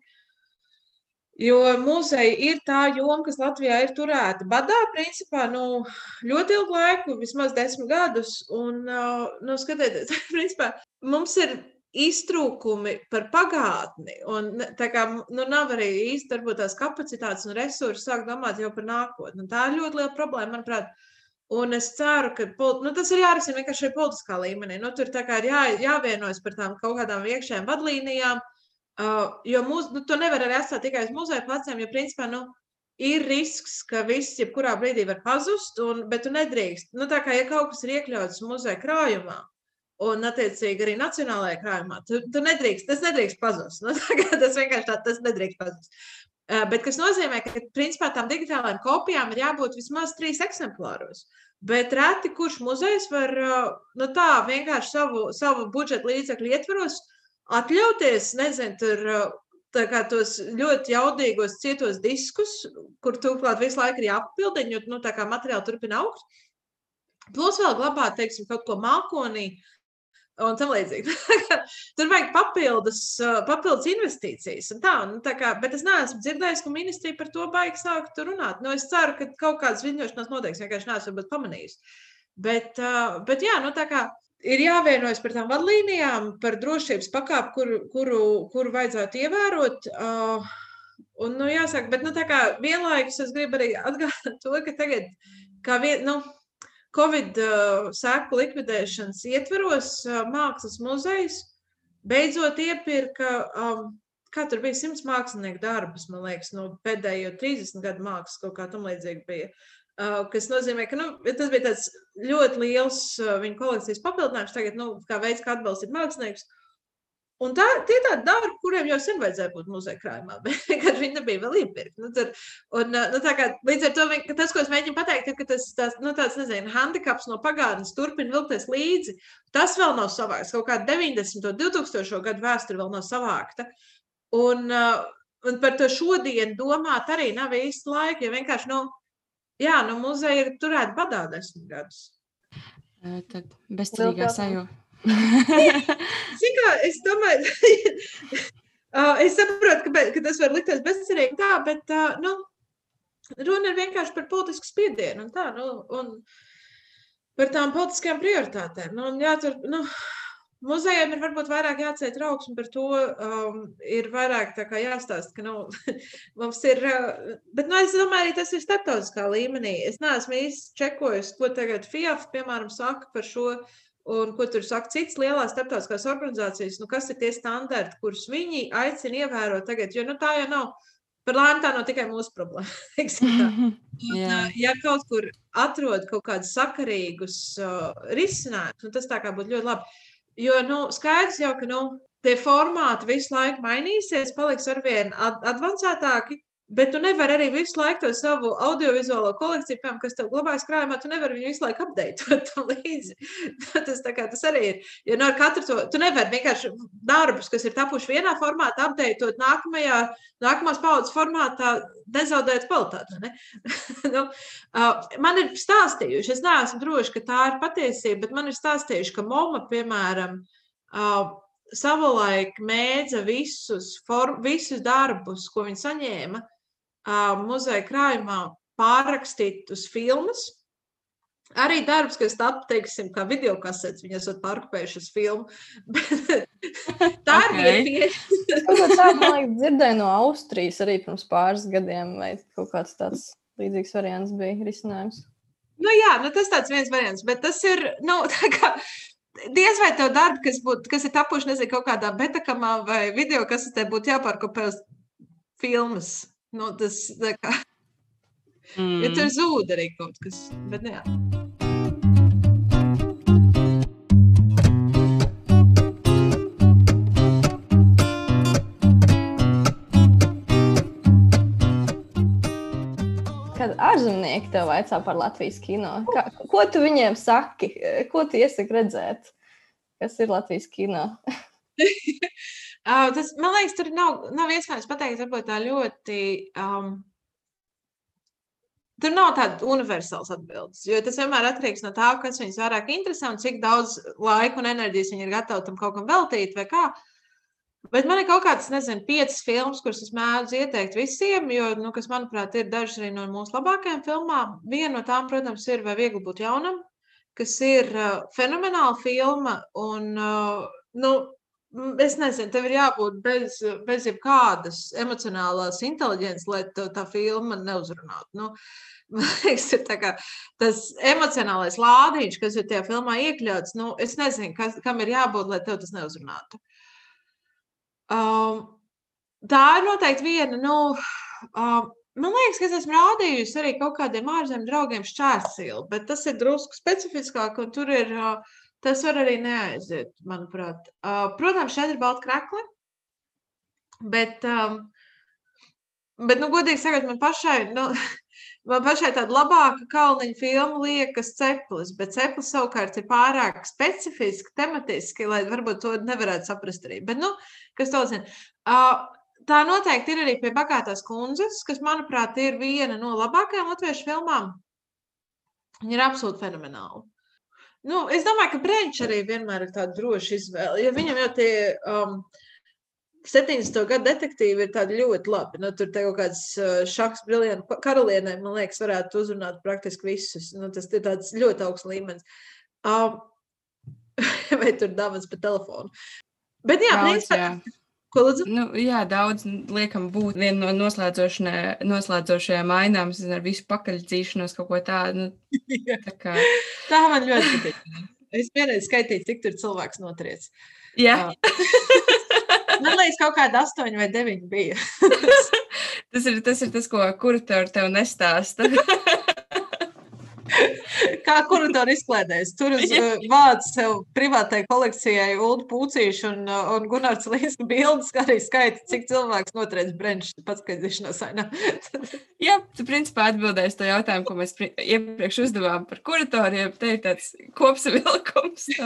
Jo muzeja ir tā joma, kas Latvijā ir turēta badā, principā, nu, ļoti ilgu laiku, vismaz desmit gadus. Un, nu, skatieties, principā, mums ir iztrūkumi par pagātni. Un, tā kā nu, nav arī īsti varbūt, tās kapacitātes un resursi sāk domāt jau par nākotni. Un tā ir ļoti liela problēma, manuprāt. Un es ceru, ka nu, tas ir jārisina vienkārši politiskā līmenī. Nu, tur ir jā, jāvienojas par tām kaut kādām iekšējām vadlīnijām, uh, jo mūs, nu, to nevar arī atstāt tikai uz muzeja pleciem, jo principā nu, ir risks, ka viss jebkurā brīdī var pazust, un, bet tu nedrīkst. Nu, tā kā ja kaut kas ir iekļauts muzeja krājumā, un, attiecīgi, arī nacionālajā krājumā. Tu, tu nedrīkst, tas nedrīkst pazust. Nu, tas vienkārši tā, tas nedrīkst pazust. Uh, bet tas nozīmē, ka principā tām digitālajām kopijām ir jābūt vismaz trīs eksemplāros. Bet reti kurš muzejs var uh, nu, tā vienkārši savu, savu budžeta līdzekļu ietvaros atļauties, nezinu, tur uh, kā tos ļoti jaudīgos, cietos diskus, kur turklāt visu laiku ir jāpapildina, jo nu, materiāli turpina augt. Plus vēl glabāt, teiksim, kaut ko mākonī, uh, un tam līdzīgi. Tur vajag papildus, papildus investīcijas. Tā, nu, tā kā, bet es neesmu dzirdējis, ka ministrija par to baigs sākt runāt. Nu, es ceru, ka kaut kādas ziņošanas notiks, vienkārši neesmu pamanījis. Bet, bet jā, nu, tā kā ir jāvienojas par tām vadlīnijām, par drošības pakāpi, kuru, kuru, kuru vajadzētu ievērot. Un, nu, jāsaka, bet nu, vienlaikus es gribu arī atgādināt to, ka tagad, kā vien, nu, Covid uh, seku likvidēšanas ietveros uh, mākslas muzejs beidzot iepirka, um, kā tur bija simts mākslinieku darbus, man liekas, no pēdējo 30 gadu mākslas kaut kā tam līdzīgi bija. Kas nozīmē, ka nu, tas bija tāds ļoti liels viņa kolekcijas papildinājums, tagad, nu, kā veids, kā atbalstīt māksliniekus. Un tā, tie tādi darbi, kuriem jau sen vajadzēja būt muzeja krājumā, bet vienkārši viņi nebija vēl iepirkti. Nu, tad, un, nu, kā, līdz ar to tas, ko es mēģinu pateikt, ir, ka tas tās, nu, tāds, nezinu, handikaps no pagātnes turpina vilkties līdzi. Tas vēl nav savākts. Kaut kāda 90. un 2000. gadu vēsture vēl nav savākta. Un, un par to šodien domāt arī nav īsti laika, jo vienkārši, nu, jā, nu, muzeja ir turēta badā desmit gadus. Tad bezcerīgā sajūta. Kā, es domāju, es saprotu, ka, ka tas var likties bezcerīgi tā, bet nu, runa ir vienkārši par politisku spiedienu un tā, nu, un par tām politiskajām prioritātēm. Nu, jātur, nu, Muzejiem ir varbūt vairāk jāceļ trauksme par to, um, ir vairāk jāstāsta, ka nu, mums ir. Uh, bet nu, es domāju, arī tas ir starptautiskā līmenī. Es neesmu īsti čekojis, ko tagad FIAF, piemēram, saka par šo un ko tur saka citas lielās starptautiskās organizācijas, nu, kas ir tie standarti, kurus viņi aicina ievērot tagad. Jo nu, tā jau nav. Par laimi tā nav tikai mūsu problēma. un, ja kaut kur atrod kaut kādus sakarīgus uh, risinājumus, tas tā kā būtu ļoti labi. Jo nu, skaidrs jau, ka nu, tie formāti visu laiku mainīsies, paliks arvien advancētāki. Bet tu nevari arī visu laiku to savu audiovizuālo kolekciju, piemēram, kas tev glabājas krājumā, tu nevari viņu visu laiku apdeitot līdzi. tas, kā, tas arī ir. Jo no katru to, tu nevari vienkārši darbus, kas ir tapuši vienā formātā, apdeitot nākamajā, nākamās paudzes formātā, nezaudēt kvalitāti. Ne? nu, uh, man ir stāstījuši, es neesmu droši, ka tā ir patiesība, bet man ir stāstījuši, ka MOMA, piemēram, uh, savulaik mēdza visus, for, visus darbus, ko viņi saņēma, muzeja krājumā pārrakstīt uz filmas. Arī darbs, kas tapu, teiksim, kā video kasets, viņi esat pārkopējuši uz filmu. tā okay. ir pieeja. tādu, man liekas, dzirdēju no Austrijas arī pirms pāris gadiem, vai kaut kāds tāds līdzīgs variants bija risinājums. Nu jā, nu tas tāds viens variants, bet tas ir, nu, tā kā, diez vai tev darbi, kas, būt, kas ir tapuši, nezinu, kaut kādā betakamā vai video, kas te būtu jāpārkopē uz filmas. Nu, tas kā. Mm. Ja tur zūd arī kaut kas. Bet, jā. Kad ārzemnieki tev vaicā par Latvijas kino, kā, ko tu viņiem saki? Ko tu iesaki redzēt? Kas ir Latvijas kino? Uh, tas, man liekas, tur nav, nav iespējams pateikt, varbūt tā ļoti. Um, Tur nav tāda universāla atbildes, jo tas vienmēr atkarīgs no tā, kas viņus vairāk interesē un cik daudz laika un enerģijas viņi ir gatavi tam kaut kam veltīt vai kā. Bet man ir kaut kādas, nezinu, piecas filmas, kuras es mēdzu ieteikt visiem, jo, nu, kas, manuprāt, ir dažas arī no mūsu labākajām filmām. Viena no tām, protams, ir Vai viegli būt jaunam, kas ir uh, fenomenāla filma un, uh, nu, es nezinu, tev ir jābūt bez, bez jebkādas emocionālās inteliģences, lai tā filma neuzrunātu. Nu, liekas, kā, tas emocionālais lādiņš, kas ir tajā filmā iekļauts, nu, es nezinu, kas, kam ir jābūt, lai tev tas neuzrunātu. Um, tā ir noteikti viena. Nu, um, Man liekas, ka es esmu rādījusi arī kaut kādiem ārzemju draugiem šķērsilu, bet tas ir drusku specifiskāk, un tur ir uh, Tas var arī neaiziet, manuprāt. Uh, protams, šeit ir balta krakla, bet, um, bet nu, godīgi sakot, man pašai, nu, man pašai tāda labāka kalniņa filma liekas ceplis, bet ceplis savukārt ir pārāk specifiski, tematiski, lai varbūt to nevarētu saprast arī. Bet, nu, kas to zina? Uh, tā noteikti ir arī pie bagātās kundzes, kas, manuprāt, ir viena no labākajām latviešu filmām. Viņa ir absolūti fenomenāla. Nu, es domāju, ka Brīsīs arī vienmēr ir tāda droša izvēle. Ja viņam jau tie um, 70. gadu detektīvi ir tādi ļoti labi. Nu, tur kaut kāds uh, šachs, brīvdienu karalienē, man liekas, varētu uzrunāt praktiski visus. Nu, tas ir tāds ļoti augsts līmenis. Um, vai tur dāvāts pa telefonu. Bet jā, Daudz, principā, jā. Ko lūdzu? Nu, jā, daudz liekam būt viena no noslēdzošajām ainām ar visu pakaļdzīšanos kaut ko tādu. Nu, tā, kā... tā man ļoti patīk. Es vienreiz skaitīju, cik tur cilvēks notriec. Jā. Man liekas, kaut kāda astoņa vai deviņi bija. tas, ir, tas ir tas, ko kuratori tev nestāsta. Kā kuratoru izklēdēs? Tur uz uh, vārds sev privātai kolekcijai Ulu Pūcīšu un, uh, un Gunārs Līsku bildes, kā arī skaita, cik cilvēks notriec brenčs patskaidīšanās ainā. Jā, tu principā atbildēsi to jautājumu, ko mēs iepriekš uzdevām par kuratoriem. Te ir tāds kopsavilkums.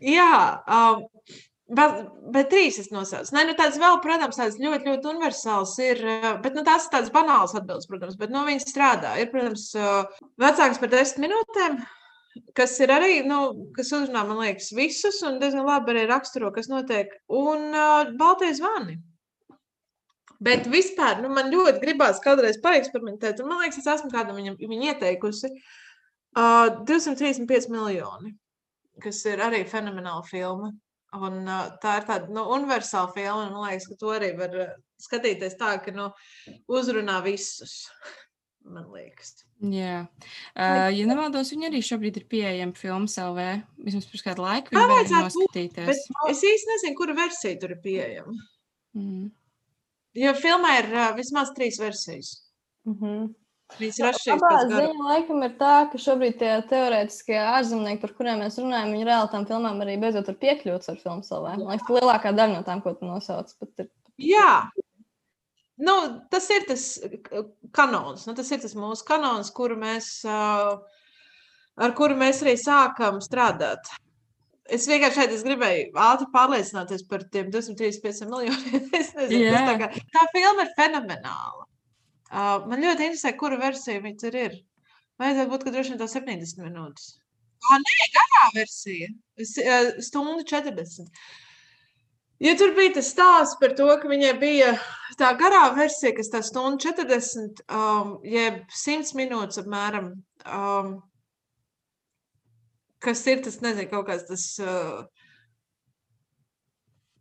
Jā, um, Bet, bet trīs es nosaucu. Nē, nu tāds vēl, protams, tāds ļoti, ļoti universāls ir. Eh, bet nu, tās ir tādas banālas atbildes, protams, bet nu, viņas strādā. Ir, protams, eh, vecāks par desmit minūtēm, kas ir arī, nu, kas uzrunā, man liekas, visus un diezgan labi arī raksturo, kas notiek. Un uh, baltais zvani. Bet vispār nu, man ļoti gribās kādreiz paeksperimentēt, man liekas, es esmu kādam viņam, viņam ieteikusi. Uh, 235 miljoni, kas ir arī fenomenāla filma. Un, tā ir tāda nu, universāla filma. Man liekas, ka to arī var skatīties tā, ka nu, uzrunā visus. man liekas. Jā, uh, ja nemaldos, viņi arī šobrīd ir pieejami filmas LV. Vismaz pirms kādu laiku Tā viņi varēja vajadzētu būt, noskatīties. Bet es īsti nezinu, kura versija tur ir pieejama. Mm. Jo filmā ir uh, vismaz trīs versijas. Mhm. Viņas ir atšķirīgas Abā ziņā laikam ir tā, ka šobrīd tie teorētiskie ārzemnieki, par kuriem mēs runājam, viņi reāli tam filmām arī beidzot ir piekļūts ar filmu savā. Man liekas, ka lielākā daļa no tām, ko tu nosauc, pat ir. Jā, nu, tas ir tas kanons. Nu, tas ir tas mūsu kanons, kuru mēs, ar kuru mēs arī sākam strādāt. Es vienkārši šeit es gribēju ātri pārliecināties par tiem 235 miljoniem. Es nezinu, tas tā, kā, tā filma ir fenomenāla. Uh, man ļoti interesē, kura versija viņa tur ir. Vajadzētu būt, ka droši vien tā 70 minūtes. Ah, nē, garā versija. Stundu 40. Ja tur bija tas stāsts par to, ka viņai bija tā garā versija, kas tā stundu 40, um, jeb 100 minūtes apmēram, um, kas ir tas, nezinu, kaut kāds tas. Uh,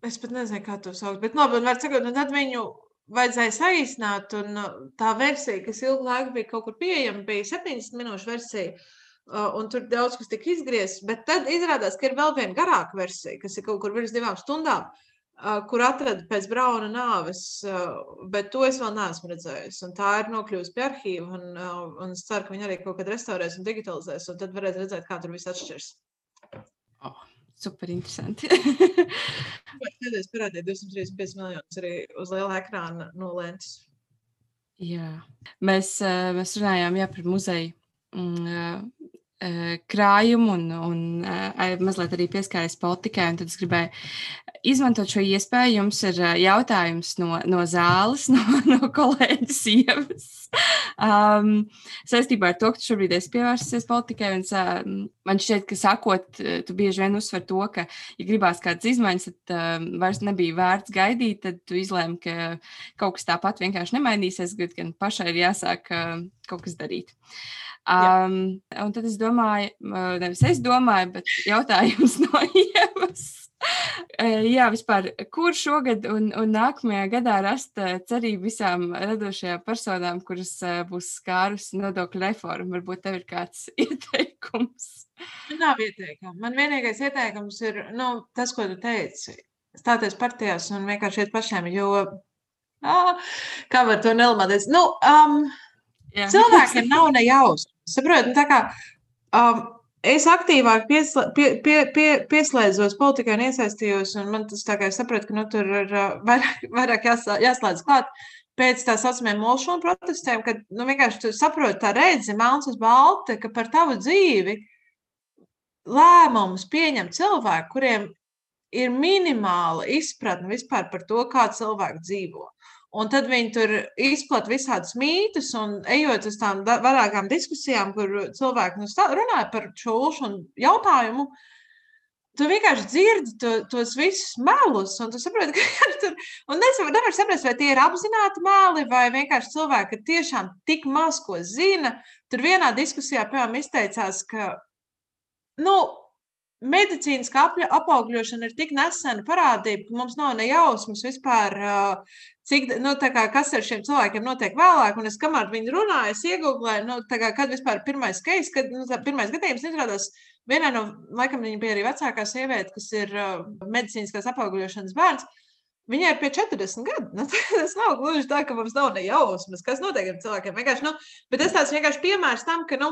es pat nezinu, kā to sauc, bet labi, un var sakot, un tad viņu vajadzēja saīsināt, un uh, tā versija, kas ilgu laiku bija kaut kur pieejama, bija 70 minūšu versija. Uh, un tur daudz kas tika izgriezts, bet tad izrādās, ka ir vēl viena garāka versija, kas ir kaut kur virs divām stundām, uh, kur atrada pēc Brauna nāves, bet to es vēl neesmu redzējis. Un tā ir nokļuvusi pie arhīva, un, un es ceru, ka viņi arī kaut kad restaurēs un digitalizēs, un tad varēs redzēt, kā tur viss atšķirs. Super interesanti. Pēdējais parādīja 235 miljonus arī uz liela ekrāna no lentes. Jā. Mēs, eh, mēs runājām jā, par muzeju mm, eh, krājumu un, un eh, mazliet arī pieskārties politikai. Tad es gribēju izmantot šo iespēju. Jums ir eh, jautājums no, no zāles, no, no kolēģis sievas. Um, saistībā ar to, ka tu šobrīd esi pievērsies politikai, un, um, man šķiet, ka sakot, eh, tu bieži vien uzsver to, ka, ja gribās kādas izmaiņas, tad um, vairs nebija vērts gaidīt, tad tu izlēmi, ka kaut kas tāpat vienkārši nemainīsies, gan pašai ir jāsāk uh, kaut kas darīt. Um, un tad es domāju, nevis es domāju, bet jautājums no Ievas. Eh, Jā, vispār, kur šogad un, un nākamajā gadā rast eh, cerību visām radošajām personām, kuras eh, būs skārusi nodokļu reformu? Varbūt tev ir kāds ieteikums. Man nav ieteikuma. Man vienīgais ieteikums ir nu, tas, ko tu teici. Stāties partijās un vienkārši iet pašiem, jo ā, kā var to nelamāties? Nu, um, Jā. cilvēkiem nav nejausmas. Saprotiet, nu, tā kā um, es aktīvāk piesla, pie, pie, pie, pieslēdzos politikai un iesaistījos, un man tas tā kā es saprotu, ka nu, tur ir uh, vairāk, vairāk jāsā, jāslēdz klāt. Pēc tā saucamajiem molšanu protestiem, kad nu, vienkārši tu saproti, tā redzi, melns uz balta, ka par tavu dzīvi lēmumus pieņem cilvēki, kuriem ir minimāla izpratne vispār par to, kā cilvēki dzīvo. Un tad viņi tur izplatīja visādus mītus, un ejot uz tām vairākām diskusijām, kur cilvēki nu, runāja par ulšanu jautājumu. Tu vienkārši dzirdi to, tos visus melus, un tu saproti, ka tur nevaru saprast, vai tie ir apzināti meli, vai vienkārši cilvēki tiešām tik maz ko zina. Tur vienā diskusijā, piemēram, izteicās, ka nu, medicīniskā apļa- apaugļošana ir tik nesena parādība, ka mums nav ne jausmas vispār, cik, nu, kā, kas ar šiem cilvēkiem notiek vēlāk. Un es, kamēr viņi runāja, es iegūlēju, nu, kā, kad vispār pirmais case, kad nu, pirmais gadījums izrādās. Vienā no, laikam, viņa bija arī vecākā sieviete, kas ir uh, medicīniskās apaugļošanas bērns. Viņai ir pie 40 gadu. Nu, tas nav gluži tā, ka mums nav ne jausmas, kas notiek ar cilvēkiem. Vienkārši, nu, bet tas tāds vienkārši piemērs tam, ka, nu,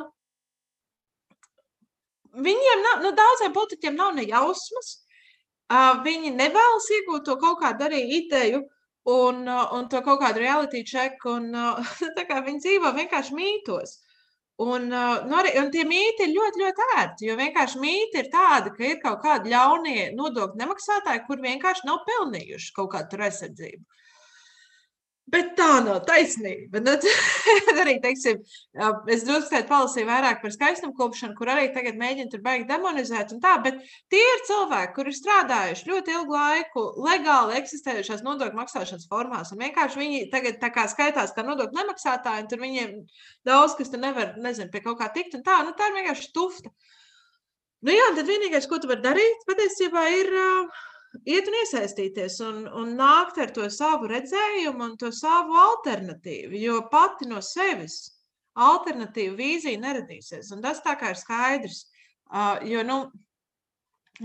viņiem nav, nu, daudziem politiķiem nav ne jausmas. Uh, viņi nevēlas iegūt to kaut kādu arī ideju uh, un to kaut kādu reality check. Un, uh, tā kā viņi dzīvo vienkārši mītos. Un, uh, nu, arī, un tie mīti ir ļoti, ļoti ērti. Jo vienkārši mīti ir tādi, ka ir kaut kādi ļaunie nodokļu nemaksātāji, kur vienkārši nav pelnījuši kaut kādu aizsardzību. Bet tā nav taisnība. Nu, arī, teiksim, es drusku palasīju vairāk par skaistumu kopšanu, kur arī tagad mēģina tur baigi demonizēt. Tā, bet tie ir cilvēki, kuri ir strādājuši ļoti ilgu laiku legāli eksistējušās nodokļu maksāšanas formās. Un vienkārši viņi tagad kā skaitās kā nodokļu nemaksātāji, un tur viņiem daudz kas nevar, nezinu, pie kaut kā tikt. Tā, nu, tā ir vienkārši tufta. Nu, jā, tad vienīgais, ko tu vari darīt, patiesībā ir uh, iet un iesaistīties un, un nākt ar to savu redzējumu un to savu alternatīvu. Jo pati no sevis alternatīva vīzija neradīsies. Un tas tā kā ir skaidrs. Uh, jo, nu,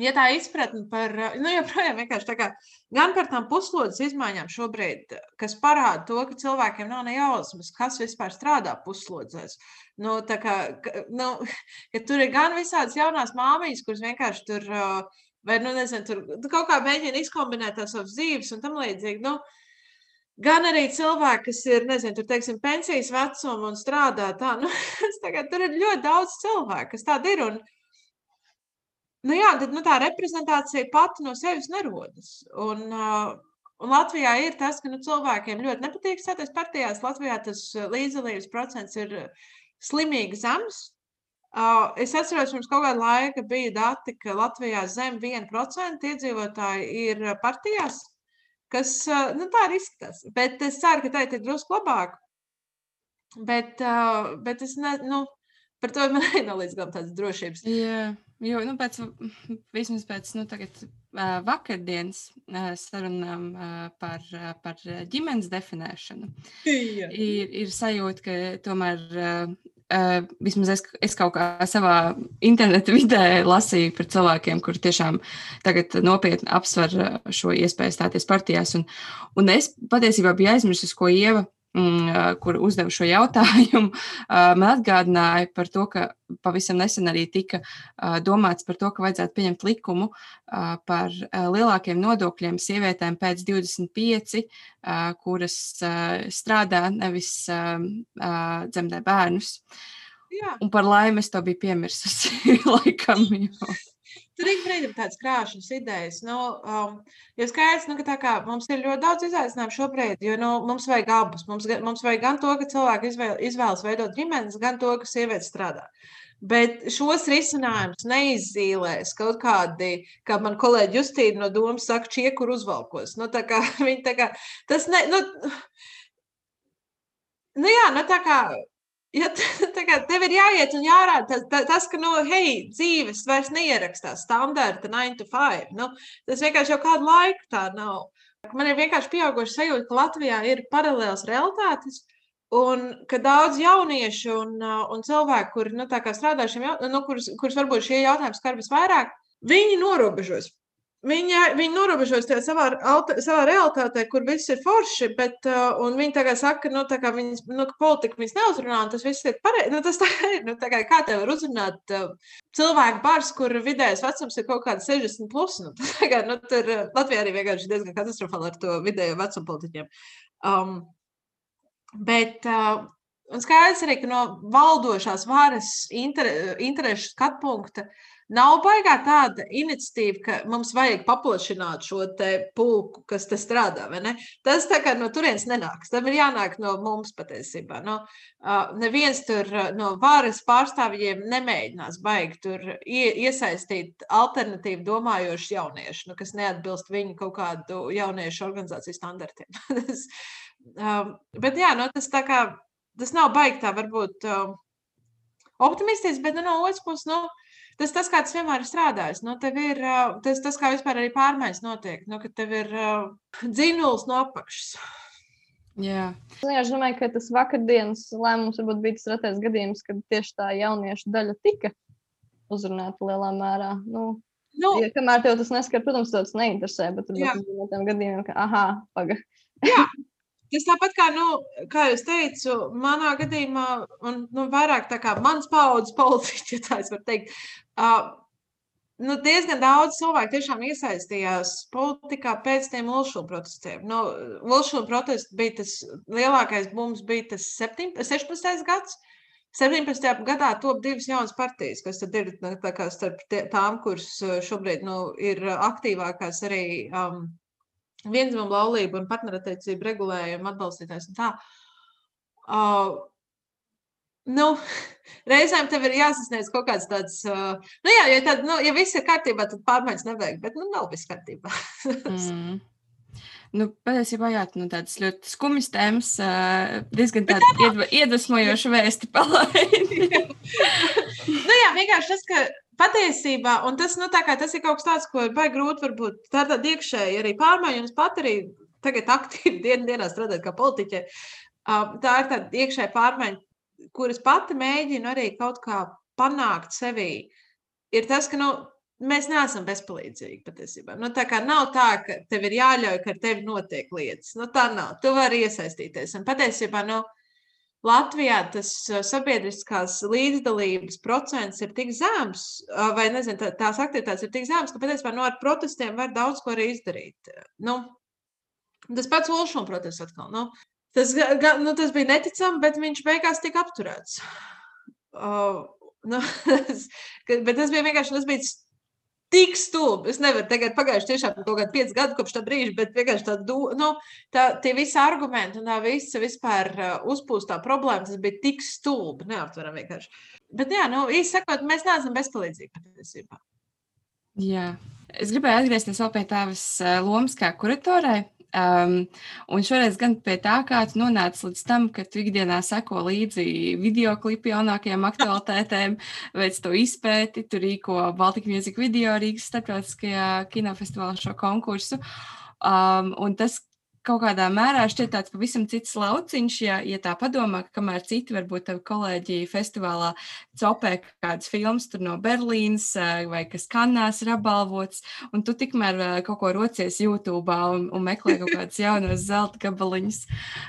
ja tā izpratne par, nu, joprojām vienkārši tā kā gan par tām puslodes izmaiņām šobrīd, kas parāda to, ka cilvēkiem nav ne jausmas, kas vispār strādā puslodzēs. Nu, tā kā, nu, ka tur ir gan visādas jaunās māmiņas, kuras vienkārši tur, vai, nu, nezinu, tur kaut kā mēģina izkombinēt tās savas dzīves un tam līdzīgi. Nu, Gan arī cilvēki, kas ir, nezinu, tur, teiksim, pensijas vecuma un strādā tā, nu, tagad, tur ir ļoti daudz cilvēku, kas tādi ir. Un, Nu jā, tad nu, tā reprezentācija pati no sevis nerodas. Un, uh, un Latvijā ir tas, ka nu, cilvēkiem ļoti nepatīk stāties partijās. Latvijā tas līdzdalības procents ir slimīgi zems. Uh, es atceros, pirms kaut kāda laika bija dati, ka Latvijā zem 1% iedzīvotāji ir partijās, kas uh, nu, tā arī izskatās. Bet es ceru, ka tā ir drusku labāk. Bet, uh, bet es ne, nu, par to man nav līdz galam tādas drošības. Yeah. Jo, nu, pēc, vismaz pēc nu, tagad, uh, vakardienas uh, sarunām uh, par, uh, par ģimenes definēšanu, Jā. ir, ir sajūta, ka tomēr Uh, vismaz es, es kaut kā savā interneta vidē lasīju par cilvēkiem, kuri tiešām tagad nopietni apsver šo iespēju stāties partijās. Un, un es patiesībā biju aizmirsis, ko Ieva kur uzdevu šo jautājumu, man atgādināja par to, ka pavisam nesen arī tika domāts par to, ka vajadzētu pieņemt likumu par lielākiem nodokļiem sievietēm pēc 25, kuras strādā, nevis dzemdē bērnus. Jā. Un par laimi es to biju piemirsusi laikam. Jo. Tur ik brīdim tādas krāšņas idejas. Nu, um, jo skaidrs, nu, ka kā, mums ir ļoti daudz izaicinājumu šobrīd, jo nu, mums vajag abus. Mums, mums vajag gan to, ka cilvēki izvēl, izvēlas veidot ģimenes, gan to, ka sievietes strādā. Bet šos risinājumus neizzīmēs kaut kādi, kā man kolēģi Justīna no domas saka, čiekur uzvalkos. Nu, tā kā, tā kā, tas ne, nu, nu jā, nu tā kā Ja tev ir jāiet un jārāda tas, tas, ka, nu, hei, dzīves vairs neierakstās standarta 9 to 5. Nu, tas vienkārši jau kādu laiku tā nav. Man ir vienkārši pieauguši sajūta, ka Latvijā ir paralēlas realitātes, un ka daudz jauniešu un, un cilvēku, kuri nu, strādā šiem jautājumiem, nu, kurus, kurus varbūt šie jautājumi skar visvairāk, viņi norobežos. Viņa, viņa norobežojas tajā savā, savā realitātē, kur viss ir forši, bet uh, viņi tagad saka, nu, ka viņas, nu, ka politika viņas neuzrunā, un tas viss ir pareizi. Nu, tas tā ir. Nu, tā kā, kā tev var uzrunāt uh, cilvēku bars, kur vidējais vecums ir kaut kāds 60 plus? Nu, kā, nu, tur uh, Latvijā arī vienkārši diezgan katastrofāli ar to vidējo vecumu politiķiem. Um, bet uh, skaidrs arī, ka no valdošās varas inter, interešu skatu punkta uh, Nav baigā tāda iniciatīva, ka mums vajag paplašināt šo pulku, kas te strādā. Tas tā kā no turienes nenāks. Tam ir jānāk no mums patiesībā. No, uh, neviens tur no varas pārstāvjiem nemēģinās baigt tur iesaistīt alternatīvu domājošu jauniešu, nu, kas neatbilst viņu kaut kādu jauniešu organizāciju standartiem. tas, um, bet jā, no, tas tā kā tas nav baigt tā varbūt. Um, optimistisks, bet nu, no otras puses, nu, tas, tas, kā tas vienmēr ir strādājis. Nu, tev ir tas, tas, kā vispār arī pārmaiņas notiek, nu, ka tev ir uh, dzinuls no apakšas. Jā. Es domāju, ka tas vakardienas lēmums varbūt bija tas retais gadījums, kad tieši tā jauniešu daļa tika uzrunāta lielā mērā. Nu, nu, ja, kamēr tev tas neskar, protams, tas neinteresē, bet tur bija no tiem gadījumiem, ka, aha, paga. Jā, Tas tāpat kā, nu, kā jūs teicu, manā gadījumā, un nu, vairāk tā kā mans paudzes politiķis, ja tā es varu teikt, uh, nu, diezgan daudz cilvēku tiešām iesaistījās politikā pēc tiem Ulšūnu protestiem. Nu, Ulšūnu protests bija tas lielākais bums, bija tas 7, 16. gads. 17. gadā top divas jaunas partijas, kas ir nu, starp tām, kuras šobrīd nu, ir aktīvākās arī um, vienzimuma laulību un partnerattiecību regulējumu atbalstītājs. Uh, nu, reizēm tev ir jāsasniedz kaut kāds tāds, nu jā, ja, tad, nu, ja viss ir kārtībā, tad pārmaiņas nevajag, bet nu nav viss kārtībā. mm. Nu, patiesībā, jā, nu, tādas ļoti skumjas tēmas, diezgan tāda iedv iedvesmojoša vēsti palaidi. nu, jā, vienkārši tas, ka patiesībā, un tas, nu, kā, tas ir kaut kas tāds, ko ir baigi grūti, varbūt tā ir tāda iekšēja arī pārmaiņa, un es pat arī tagad aktīvi dien, dienā strādāju kā politiķe. Tā ir tāda iekšēja pārmaiņa. Kuras pati mēģinu arī kaut kā panākt sevī, ir tas, ka nu, mēs neesam bezpalīdzīgi patiesībā. Nu, tā kā nav tā, ka tev ir jāļauj, ka ar tevi notiek lietas. Nu, tā nav. Tu vari iesaistīties. Un patiesībā nu, Latvijā tas sabiedriskās līdzdalības procents ir tik zems, vai nezinu, tā, tās aktivitātes ir tik zemes, ka patiesībā nu, ar protestiem var daudz ko arī izdarīt. Nu, tas pats Olšuma protests atkal. Nu, tas, nu, tas bija neticami, bet viņš beigās tika apturēts. Uh, nu, bet tas bija vienkārši tas bija tik stulbi. Es nevaru tagad pagājuši tiešām kaut kādi pieci gadi kopš tā brīža, bet vienkārši tā, nu, tā tie visi argumenti un tā visa vispār uh, uzpūstā problēma, tas bija tik stulbi, neaptveram vienkārši. Bet jā, nu, īsi sakot, mēs neesam bezpalīdzīgi patiesībā. Jā. Es gribēju atgriezties vēl pie tavas uh, lomas kā kuratorai. Um, un šoreiz gan pie tā, kā tu nonāci līdz tam, ka tu ikdienā seko līdzi video klipu jaunākajām aktualitātēm, veic to izpēti, tu rīko Baltika Music video Rīgas starptautiskajā kinofestivālā šo konkursu. Um, un tas, kaut kādā mērā šķiet tāds pavisam cits lauciņš, ja, ja tā padomā, ka kamēr citi varbūt tavi kolēģi festivālā copē kādas filmas no Berlīnas eh, vai kas kanās ir apbalvots, un tu tikmēr eh, kaut ko rocies YouTube un, un meklē kaut kādas jaunas zelta gabaliņas.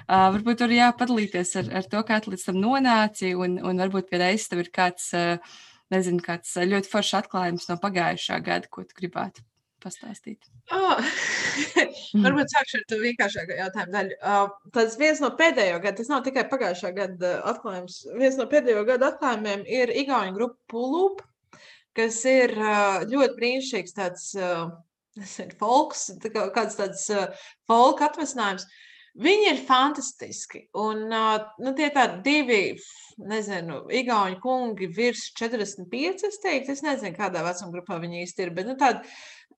Uh, varbūt tur jāpadalīties ar, ar to, kā tu līdz tam nonāci, un, un varbūt pie reizes tev ir kāds, nezinu, kāds ļoti foršs atklājums no pagājušā gada, ko tu gribētu pastāstīt? Oh, varbūt sākšu ar to vienkāršāko jautājumu daļu. Uh, tas viens no pēdējo gadu, tas nav tikai pagājušā gada atklājums, viens no pēdējo gadu atklājumiem ir Igaunijas grupa Pulup, kas ir uh, ļoti brīnišķīgs tāds uh, folks, tā kā, kāds tāds uh, folk atvasinājums. Viņi ir fantastiski. Un, nu, tie ir tādi divi, nezinu, igauņu kungi virs 45, es teiktu. Es nezinu, kādā vecuma grupā viņi īsti ir, bet nu, tādi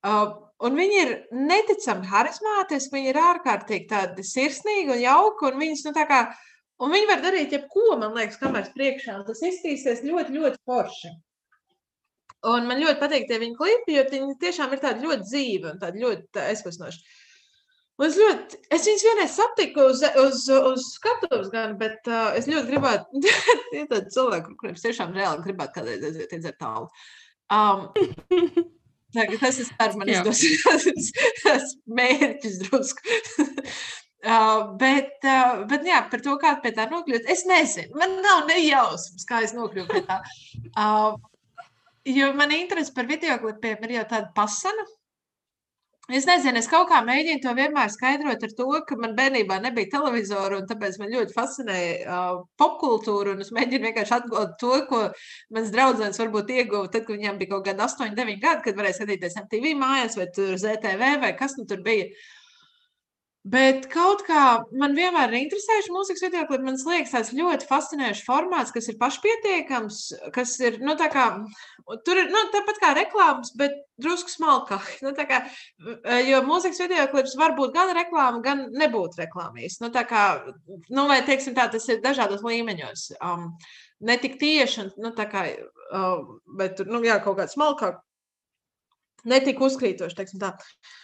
un viņi ir neticami harizmātiski, viņi ir ārkārtīgi tādi sirsnīgi un jauki. Un, viņas, nu, kā, un viņi var darīt jebko, man liekas, kamēr priekšā. Tas izskatīsies ļoti, ļoti forši. Un man ļoti patīk tie viņa klipi, jo viņi tiešām ir tādi ļoti dzīvi un tādi ļoti aizkustinoši. Un es ļoti, es viņus vienreiz satiku uz, uz, uz skatuves, gan, bet uh, es ļoti gribētu, ir tādi cilvēki, kuriem tiešām reāli gribētu kādreiz aiziet iedzert tālu. Um, Tagad tas ir ar man izdosies. Tas mērķis drusku. Uh, bet, uh, bet jā, par to, kā pie tā nokļūt, es nezinu. Man nav nejausmas, kā es nokļuvu pie tā. Uh, jo man interese par video klipiem ir jau tāda pasana. Es nezinu, es kaut kā mēģinu to vienmēr skaidrot ar to, ka man bērnībā nebija televizora, un tāpēc man ļoti fascinēja uh, popkultūra. Es mēģinu vienkārši atgūt to, ko mans draugs varbūt ieguva tad, kad viņam bija kaut kādi 8, 9 gadi, kad varēja skatīties MTV mājās vai ZTV vai kas nu tur bija. Uh, Bet kaut kā man vienmēr ir interesējuši mūzikas video klipi. Man liekas, tas ļoti fascinējošs formāts, kas ir pašpietiekams, kas ir, nu, tā kā, tur ir, nu, tāpat kā reklāmas, bet drusku smalkāk. Nu, kā, jo mūzikas video klips var būt gan reklāma, gan nebūt reklāmijas. Nu, tā kā, nu, vai, teiksim tā, tas ir dažādos līmeņos. Um, ne tik tieši, nu, tā kā, uh, bet, nu, jā, kaut kāds smalkāk, ne tik uzkrītoši, teiksim tā. Uh,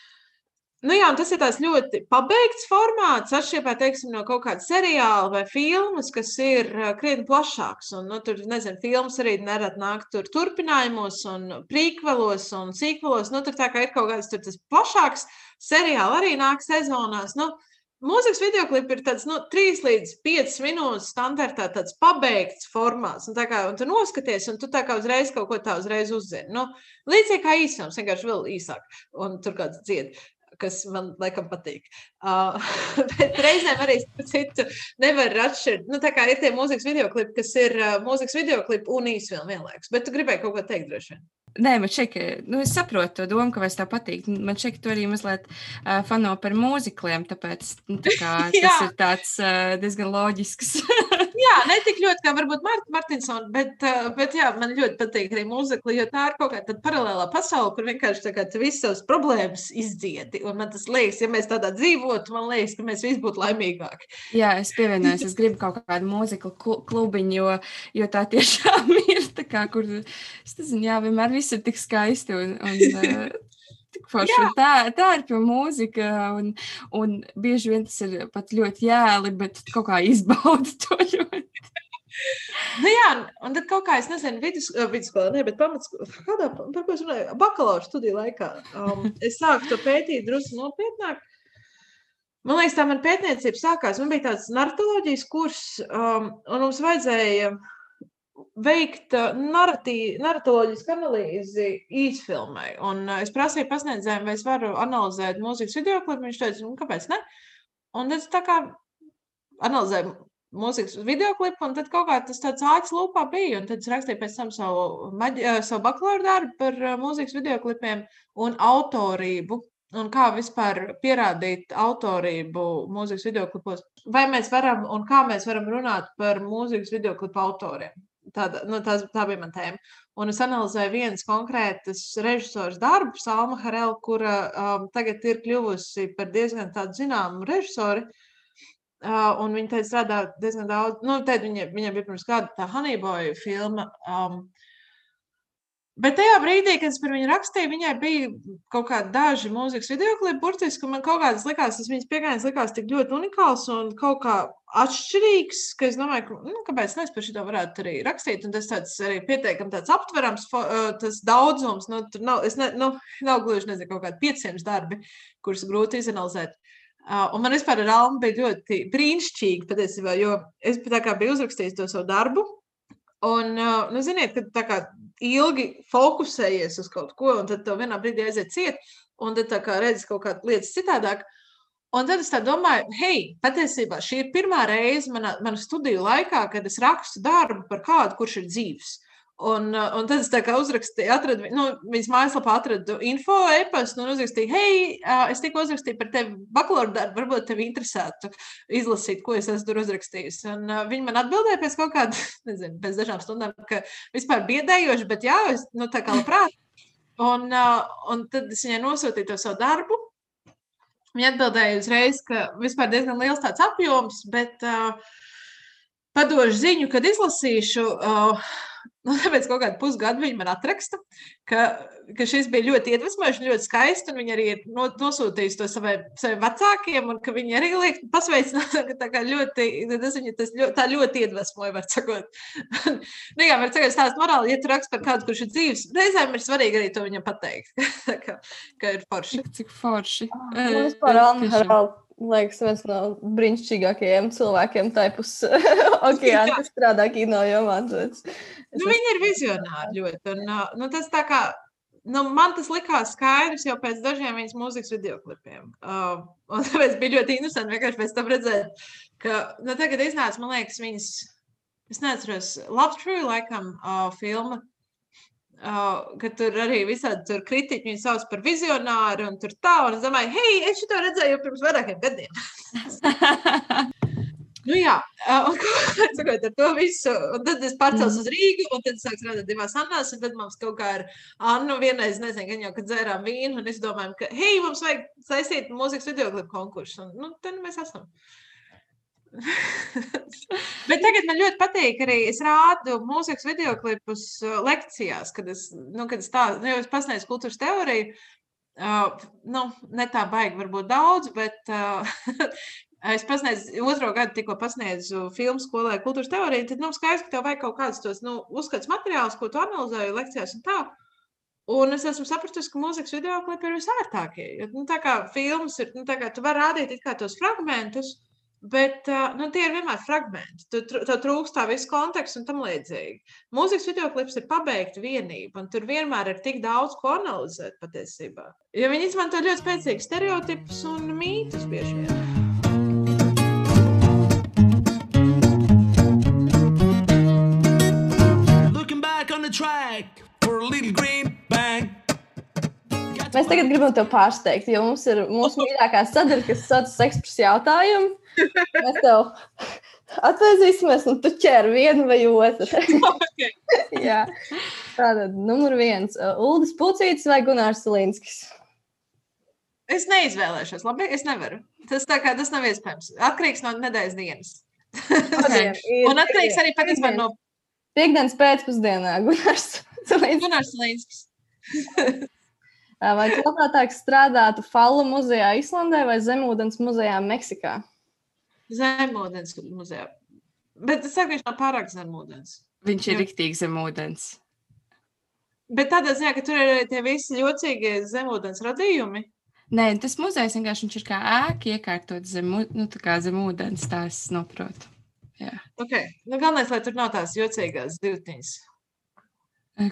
Nu jā, tas ir tāds ļoti pabeigts formāts, atšķirībā teiksim, no kaut kāda seriāla vai filmas, kas ir krietni plašāks. Un, nu, tur, nezinu, filmas arī nerad nāk tur turpinājumos un prīkvelos un sīkvelos. Nu, tur tā kā ir kaut kāds tur tas plašāks, seriāli arī nāk sezonās. Nu, Mūzikas video klips ir tāds nu, 3 līdz 5 minūtes standartā, tāds pabeigts formāts. Un, kā, un tu noskaties, un tu tā kā uzreiz kaut ko tādu uzzini. Nu, līdzīgi kā īsums, vienkārši vēl īsāk. Un tur kāds dzied kas man laikam patīk. Uh, bet reizēm arī citu nevar atšķirt. Nu, tā kā ir tie mūzikas video klipi, kas ir uh, mūzikas video klipi un īsfilm vienlaikus. Bet tu gribēji kaut ko teikt droši vien. Nē, man šeit, nu, es saprotu to domu, ka vairs tā patīk. Man šeit tu arī mazliet uh, fano par mūzikliem, tāpēc nu, tā kā, tas ir tāds uh, diezgan loģisks. jā, ne tik ļoti kā varbūt Marta Martinsona, bet, uh, bet jā, man ļoti patīk arī mūzikli, jo tā ir kaut kāda paralēlā pasaule, kur vienkārši visas savas problēmas izdziedi. Un man tas liekas, ja mēs tādā dzīvotu, man liekas, ka mēs visi būtu laimīgāki. Jā, es pievienojos, es gribu kaut kādu mūziklu klubiņu, jo, jo tā tiešām ir tā kā, kur, es nezinu, jā, vienmēr viss ir tik skaisti. Un, un, Tā, tā ir pie mūzika, un, un bieži vien tas ir pat ļoti jēli, bet kaut kā izbauda to ļoti. nu, jā, un tad kaut kā es nezinu, vidus, vidusskolā, ne, bet pamatskolā, kādā, par ko es runāju, bakalaura studiju laikā. Um, es sāku to pētīt drusku nopietnāk. Man liekas, tā man pētniecība sākās. Man bija tāds narratoloģijas kurs, um, un mums vajadzēja veikt narratoloģisku analīzi īsfilmai. Un uh, es prasīju pasniedzējiem, vai es varu analizēt mūzikas video klipu. Viņš teica, nu, kāpēc ne? Un es tā kā analizēju mūzikas video klipu, un tad kaut kā tas tāds āķis lūpā bija. Un tad es rakstīju pēc tam savu, maģi, savu bakalaura darbu par mūzikas video klipiem un autorību. Un kā vispār pierādīt autorību mūzikas video klipos? Vai mēs varam un kā mēs varam runāt par mūzikas video klipu autoriem? Tāda, nu, tā, tā bija mana tēma. Un es analizēju vienas konkrētas režisors darbu, Salma Harela, kura um, tagad ir kļuvusi par diezgan tādu zināmu režisoru. Uh, Uh, un viņa teica, strādā diezgan daudz. Nu, tad viņa, viņam bija pirms kāda tā Honeyboy filma. Um, bet tajā brīdī, kad es par viņu rakstīju, viņai bija kaut kādi daži mūzikas video klipi, burtiski, un man kaut kādas likās, tas viņas pieejams likās tik ļoti unikāls un kaut kā atšķirīgs, ka es domāju, ka, nu, kāpēc ne es par šo varētu arī rakstīt. Un tas tāds arī pietiekami tāds aptverams, tas daudzums, nu, tur nav, es ne, nu, nav gluži, nezinu, kaut kādi 500 darbi, kurus grūti izanalizēt. Uh, un man vispār ar Almu bija ļoti brīnišķīgi, patiesībā, jo es biju uzrakstījis to savu darbu. Un, uh, nu, ziniet, kad tā kā ilgi fokusējies uz kaut ko, un tad vienā brīdī aiziet ciet, un tad redzi kaut kādas lietas citādāk. Un tad es domāju, hei, patiesībā šī ir pirmā reize manā, manā studiju laikā, kad es rakstu darbu par kādu, kurš ir dzīves. Un, uh, un tad es tā kā uzrakstīju, atradu, nu, viņas mājaslapā atradu info, e-pastu, un uzrakstīju, hei, uh, es tikko uzrakstīju par tevi bakalaura darbu, varbūt tevi interesētu izlasīt, ko es esmu tur uzrakstījis. Un uh, viņi man atbildēja pēc kaut kāda, nezinu, pēc dažām stundām, ka vispār biedējoši, bet jā, es, nu, tā kā labprāt. Un, un tad es viņai nosūtīju to savu darbu. Viņa atbildēja uzreiz, ka vispār diezgan liels tāds apjoms, bet uh, padošu ziņu, kad izlasīšu. Uh, Nu, tāpēc kaut kādu pusgadu viņa man atraksta, ka, ka šis bija ļoti iedvesmojoši, ļoti skaisti. Viņa arī ir nosūtījusi to savai, saviem vecākiem, un ka viņi arī liek pasveicināt, ka tā kā ļoti, tas viņa tas ļoti, tā ļoti iedvesmoja, var sakot. nu, jā, var sakot, stāst morāli, ja tu rakst par kādu, kurš ir dzīves, reizēm ir svarīgi arī to viņam pateikt, ka, ka ir forši. Cik forši. Man vispār Anna liekas, viens no brīnišķīgākajiem cilvēkiem tajpus okeāna, kas strādā kino jomā. Es... Nu, viņi ir vizionāri ļoti. Un, nu, tas tā kā, nu, man tas likās skaidrs jau pēc dažiem viņas mūzikas videoklipiem. Uh, un tāpēc bija ļoti interesanti vienkārši pēc tam redzēt, ka nu, tagad iznāca, man liekas, viņas, es neatceros, Love True laikam uh, filma Uh, ka tur arī visādi tur kritiķi viņu sauc par vizionāru un tur tā. Un es domāju, hei, es šo redzēju jau pirms vairākiem gadiem. nu, jā, uh, un sakot, ar to visu. Un tad es pārcēlos mm. uz Rīgu, un tad sāku strādāt divās Annās. Tad mums kaut kā ar Annu vienreiz, nezinu, gan jau, kad dzērām vīnu, un es domāju, ka, hei, mums vajag saistīt mūzikas videoklipu konkursu. Un, nu, tad mēs esam. Uh, Bet tagad man ļoti patīk arī es rādu mūzikas video klipus uh, lekcijās, kad es, nu, kad es tā, nu, jau es pasniedzu kultūras teoriju. Uh, nu, ne tā baigi, varbūt daudz, bet uh, es pasniedzu, otro gadu tikko pasniedzu filmu skolē kultūras teoriju. Tad, nu, skaidrs, ka tev vajag kaut kāds tos, nu, uzskats materiāls, ko tu analizēji lekcijās un tā. Un es esmu sapratusi, ka mūzikas video klipi ir visērtākie. Jo, nu, tā kā filmas ir, nu, tā kā tu vari rādīt tos fragmentus, uh, Bet nu, tie ir vienmēr fragmenti. Tur tr trūkst tā visa konteksta un tam līdzīgi. Mūzikas video klips ir pabeigta vienība, un tur vienmēr ir tik daudz ko analizēt patiesībā. Jo viņi izmanto ļoti spēcīgus stereotipus un mītus bieži vien. Looking back on the track for a little green bang. Mēs tagad gribam te pārsteigt, jo mums ir mūsu mīļākā sadaļa, kas sauc par ekspresu jautājumu. Mēs tev atvēsīsimies, un tu ķer vienu vai otru. okay. Jā. Tātad, numur viens Uldis Pucītis vai Gunārs Salinskis? Es neizvēlēšos, labi, es nevaru. Tas tā kā tas nav iespējams. Atkarīgs no nedēļas dienas. okay. un atkarīgs arī patiesībā no. Piektdienas pēcpusdienā Gunārs Salinskis. Vai labāk strādātu Fallu muzejā Islandē vai Zemūdens muzejā Meksikā? Zemūdens muzejā. Bet es saku, viņš nav pārāk zem ūdens. Viņš ir Jā. riktīgi zem ūdens. Bet tādā ziņā, ka tur ir arī tie visi jocīgie zemūdens radījumi. Nē, tas muzejs vienkārši ir kā ēka iekārtots zem, nu, zem ūdens. Tā es saprotu. Okay. Nu, galvenais, lai tur nav tās jocīgās divtiņas.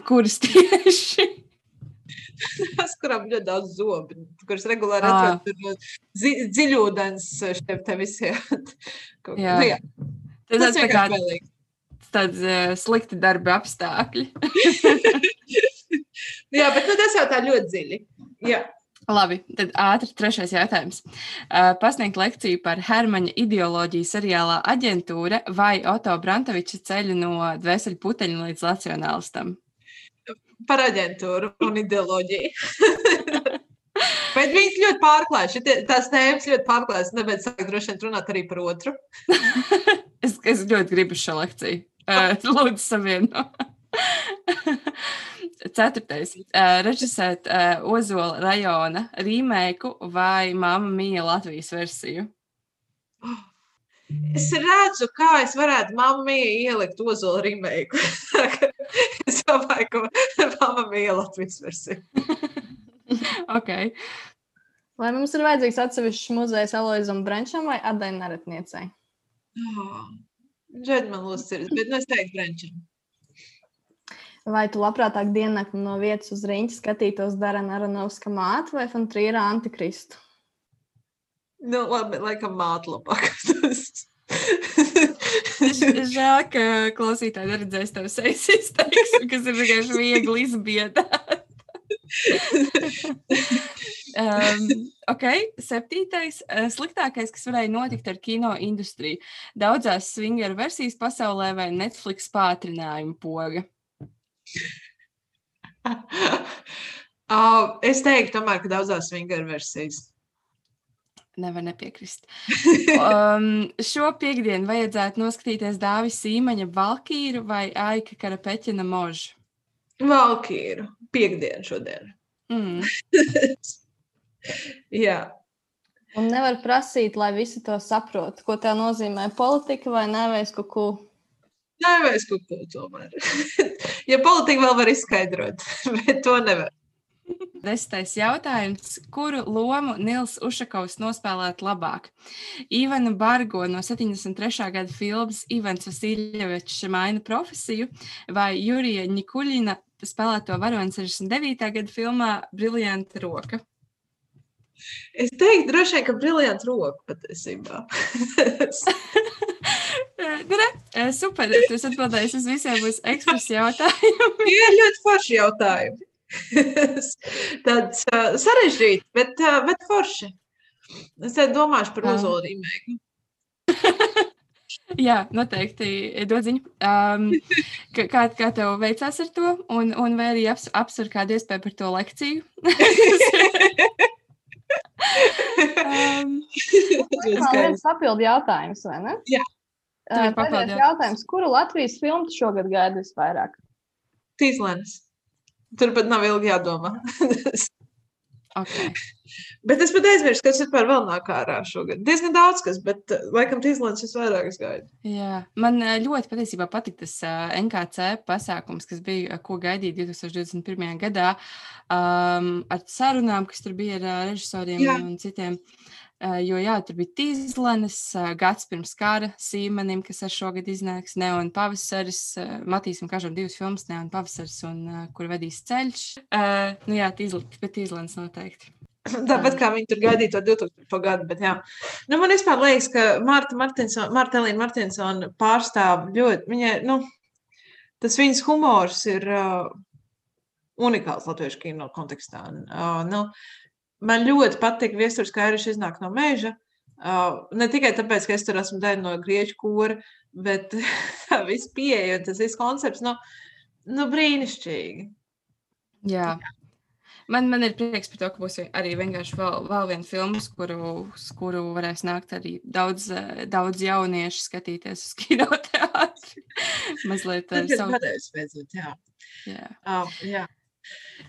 Kuras tieši? Tas, kurām ļoti daudz zobu, kuras regulāri Ā. atrod no zi dziļūdens šiem te visiem. Jā. Nu, jā. Tas, Tas tas tā kā vienkārši vēlīgi. tāds uh, slikti darba apstākļi. Jā, bet nu, tas jau tā ļoti dziļi. Jā. Labi, tad ātri trešais jautājums. Uh, pasniegt lekciju par Hermaņa ideoloģiju seriālā aģentūra vai Oto Brantoviča ceļu no dvēseli puteļa līdz nacionālistam? Par aģentūru un ideoloģiju. Bet viņas ļoti pārklājas. Tās tēmas ļoti pārklājas. Tāpēc sāk droši vien runāt arī par otru. Es, es ļoti gribu šo lekciju. Uh, lūdzu, savieno. Ceturtais. Uh, režisēt uh, Ozola rajona rīmēku vai Māma Mija Latvijas versiju? Es redzu, kā es varētu mammai ielikt ozola rīmēku. Domāju, ka mamma bija Latvijas versija. Okay. Vai mums ir vajadzīgs atsevišķs muzejs Aloizam Brančam vai Adai Naratniecei? Žēl man lūdzu sirds, bet nu es teiktu Brenčam. Vai tu labprātāk diennakti no vietas uz rīņķa skatītos Darana Aronovska mātu vai Fontrīra Antikristu? Nu, labi, laikam māte labāk. Žēl, ka klausītāji neredzēs tev sejas izteiksmi, kas ir vienkārši viegli izbiedēt. um, ok, septītais. eh, Sliktākais, kas varēja notikt ar kino industriju. Daudzās swingeru versijas pasaulē vai Netflix pātrinājuma poga. uh, es teiktu, tomēr, ka daudzās vingaru versijas. Nevar nepiekrist. Um, šo piekdienu vajadzētu noskatīties Dāvis Sīmaņa Valkīru vai Aika Karapeķina Možu. Valkīru. Piekdienu šodien. Mm. Jā. Un nevar prasīt, lai visi to saprotu, ko tā nozīmē politika vai nevis kaut ko. Nē, vairs kaut ko tomēr. ja politika vēl var izskaidrot, bet to nevar. Desmitais jautājums. Kuru lomu Nils Ušakovs nospēlētu labāk? Ivanu Bargo no 73. gada filmas Ivans Vasiljevečs maina profesiju vai Jurija Nikuļina spēlēto varoni 69. gada filmā Briljanta roka? Es teiktu, droši vien, ka brīvprātīgi roka patiesībā. Eh, Nu, super, tu esi atbildējis uz visiem uz ekspresu jautājumiem. Tie ir ļoti forši jautājumi. Tāds uh, sarežģīts, bet, uh, bet forši. Es te domāšu par uzolu rīmēku. Jā, noteikti. Dod ziņu. Um, kā, kā, tev veicās ar to? Un, un vai arī aps, apsver kādu iespēju par to lekciju? um, Man viens papildu jautājums, vai ne? Jā. Ir Uh, papildu pēdējais jautājums. Kuru Latvijas filmu šogad gaidi visvairāk? Tīslēns. Turpat nav ilgi jādomā. okay. bet es pat aizmirsu, kas vispār vēl nāk ārā šogad. Diezgan daudz kas, bet uh, laikam Tīslēns visvairāk es gaidu. Jā, man eh, ļoti patiesībā patīk tas uh, NKC pasākums, kas bija, eh, ko gaidīja 2021. gadā, um, ar sarunām, kas tur bija ar režisoriem Jā. un citiem. Uh, jo jā, tur bija Tīzlenes, uh, gads pirms kara Sīmanim, kas ar šogad iznāks, Neon pavasaris, uh, Matīsim kažam divas filmas, Neon pavasaris un kur vedīs ceļš. Nu jā, Tīzlenes, bet Tīzlenes noteikti. Tāpat kā viņi tur gaidīja to 2000. gadu. Bet, jā. nu, man liekas, ka Marta Martinsona, Marta Elīna Martinsona pārstāv ļoti. Viņai, nu, tas viņas humors ir uh, unikāls latviešu kino kontekstā. Uh, nu, man ļoti patīk viesurs, kā arī iznāk no meža. Uh, ne tikai tāpēc, ka es tur esmu daļa no grieķu kora, bet tā viss pieeja un tas viss koncepts, nu, nu brīnišķīgi. Jā. Man, man ir prieks par to, ka būs arī vienkārši vēl, vēl viena filma, kuru, kuru varēs nākt arī daudz, eh, daudz jauniešu skatīties uz kinoteātri. Mazliet eh, Tas ir savu. padevis beidzot, jā. Jā. Uh, jā.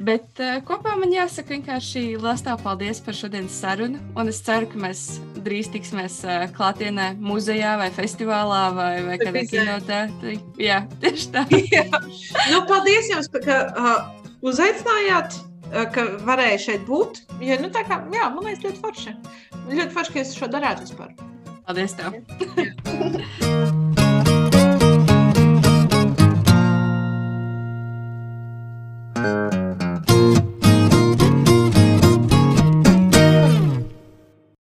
Bet uh, kopā man jāsaka vienkārši liels tā paldies par šodienas sarunu. Un es ceru, ka mēs drīz tiksimies uh, klātienē, muzejā vai festivālā vai, vai kādā kinotētrī. Jā, tieši tā. Jā. Nu, paldies jums, ka uh, uzaicinājāt, ka varēja šeit būt. Ja, nu, tā kā, jā, man liekas, ļoti forši. Ļoti forši, ka jūs šo darāt vispār. Paldies!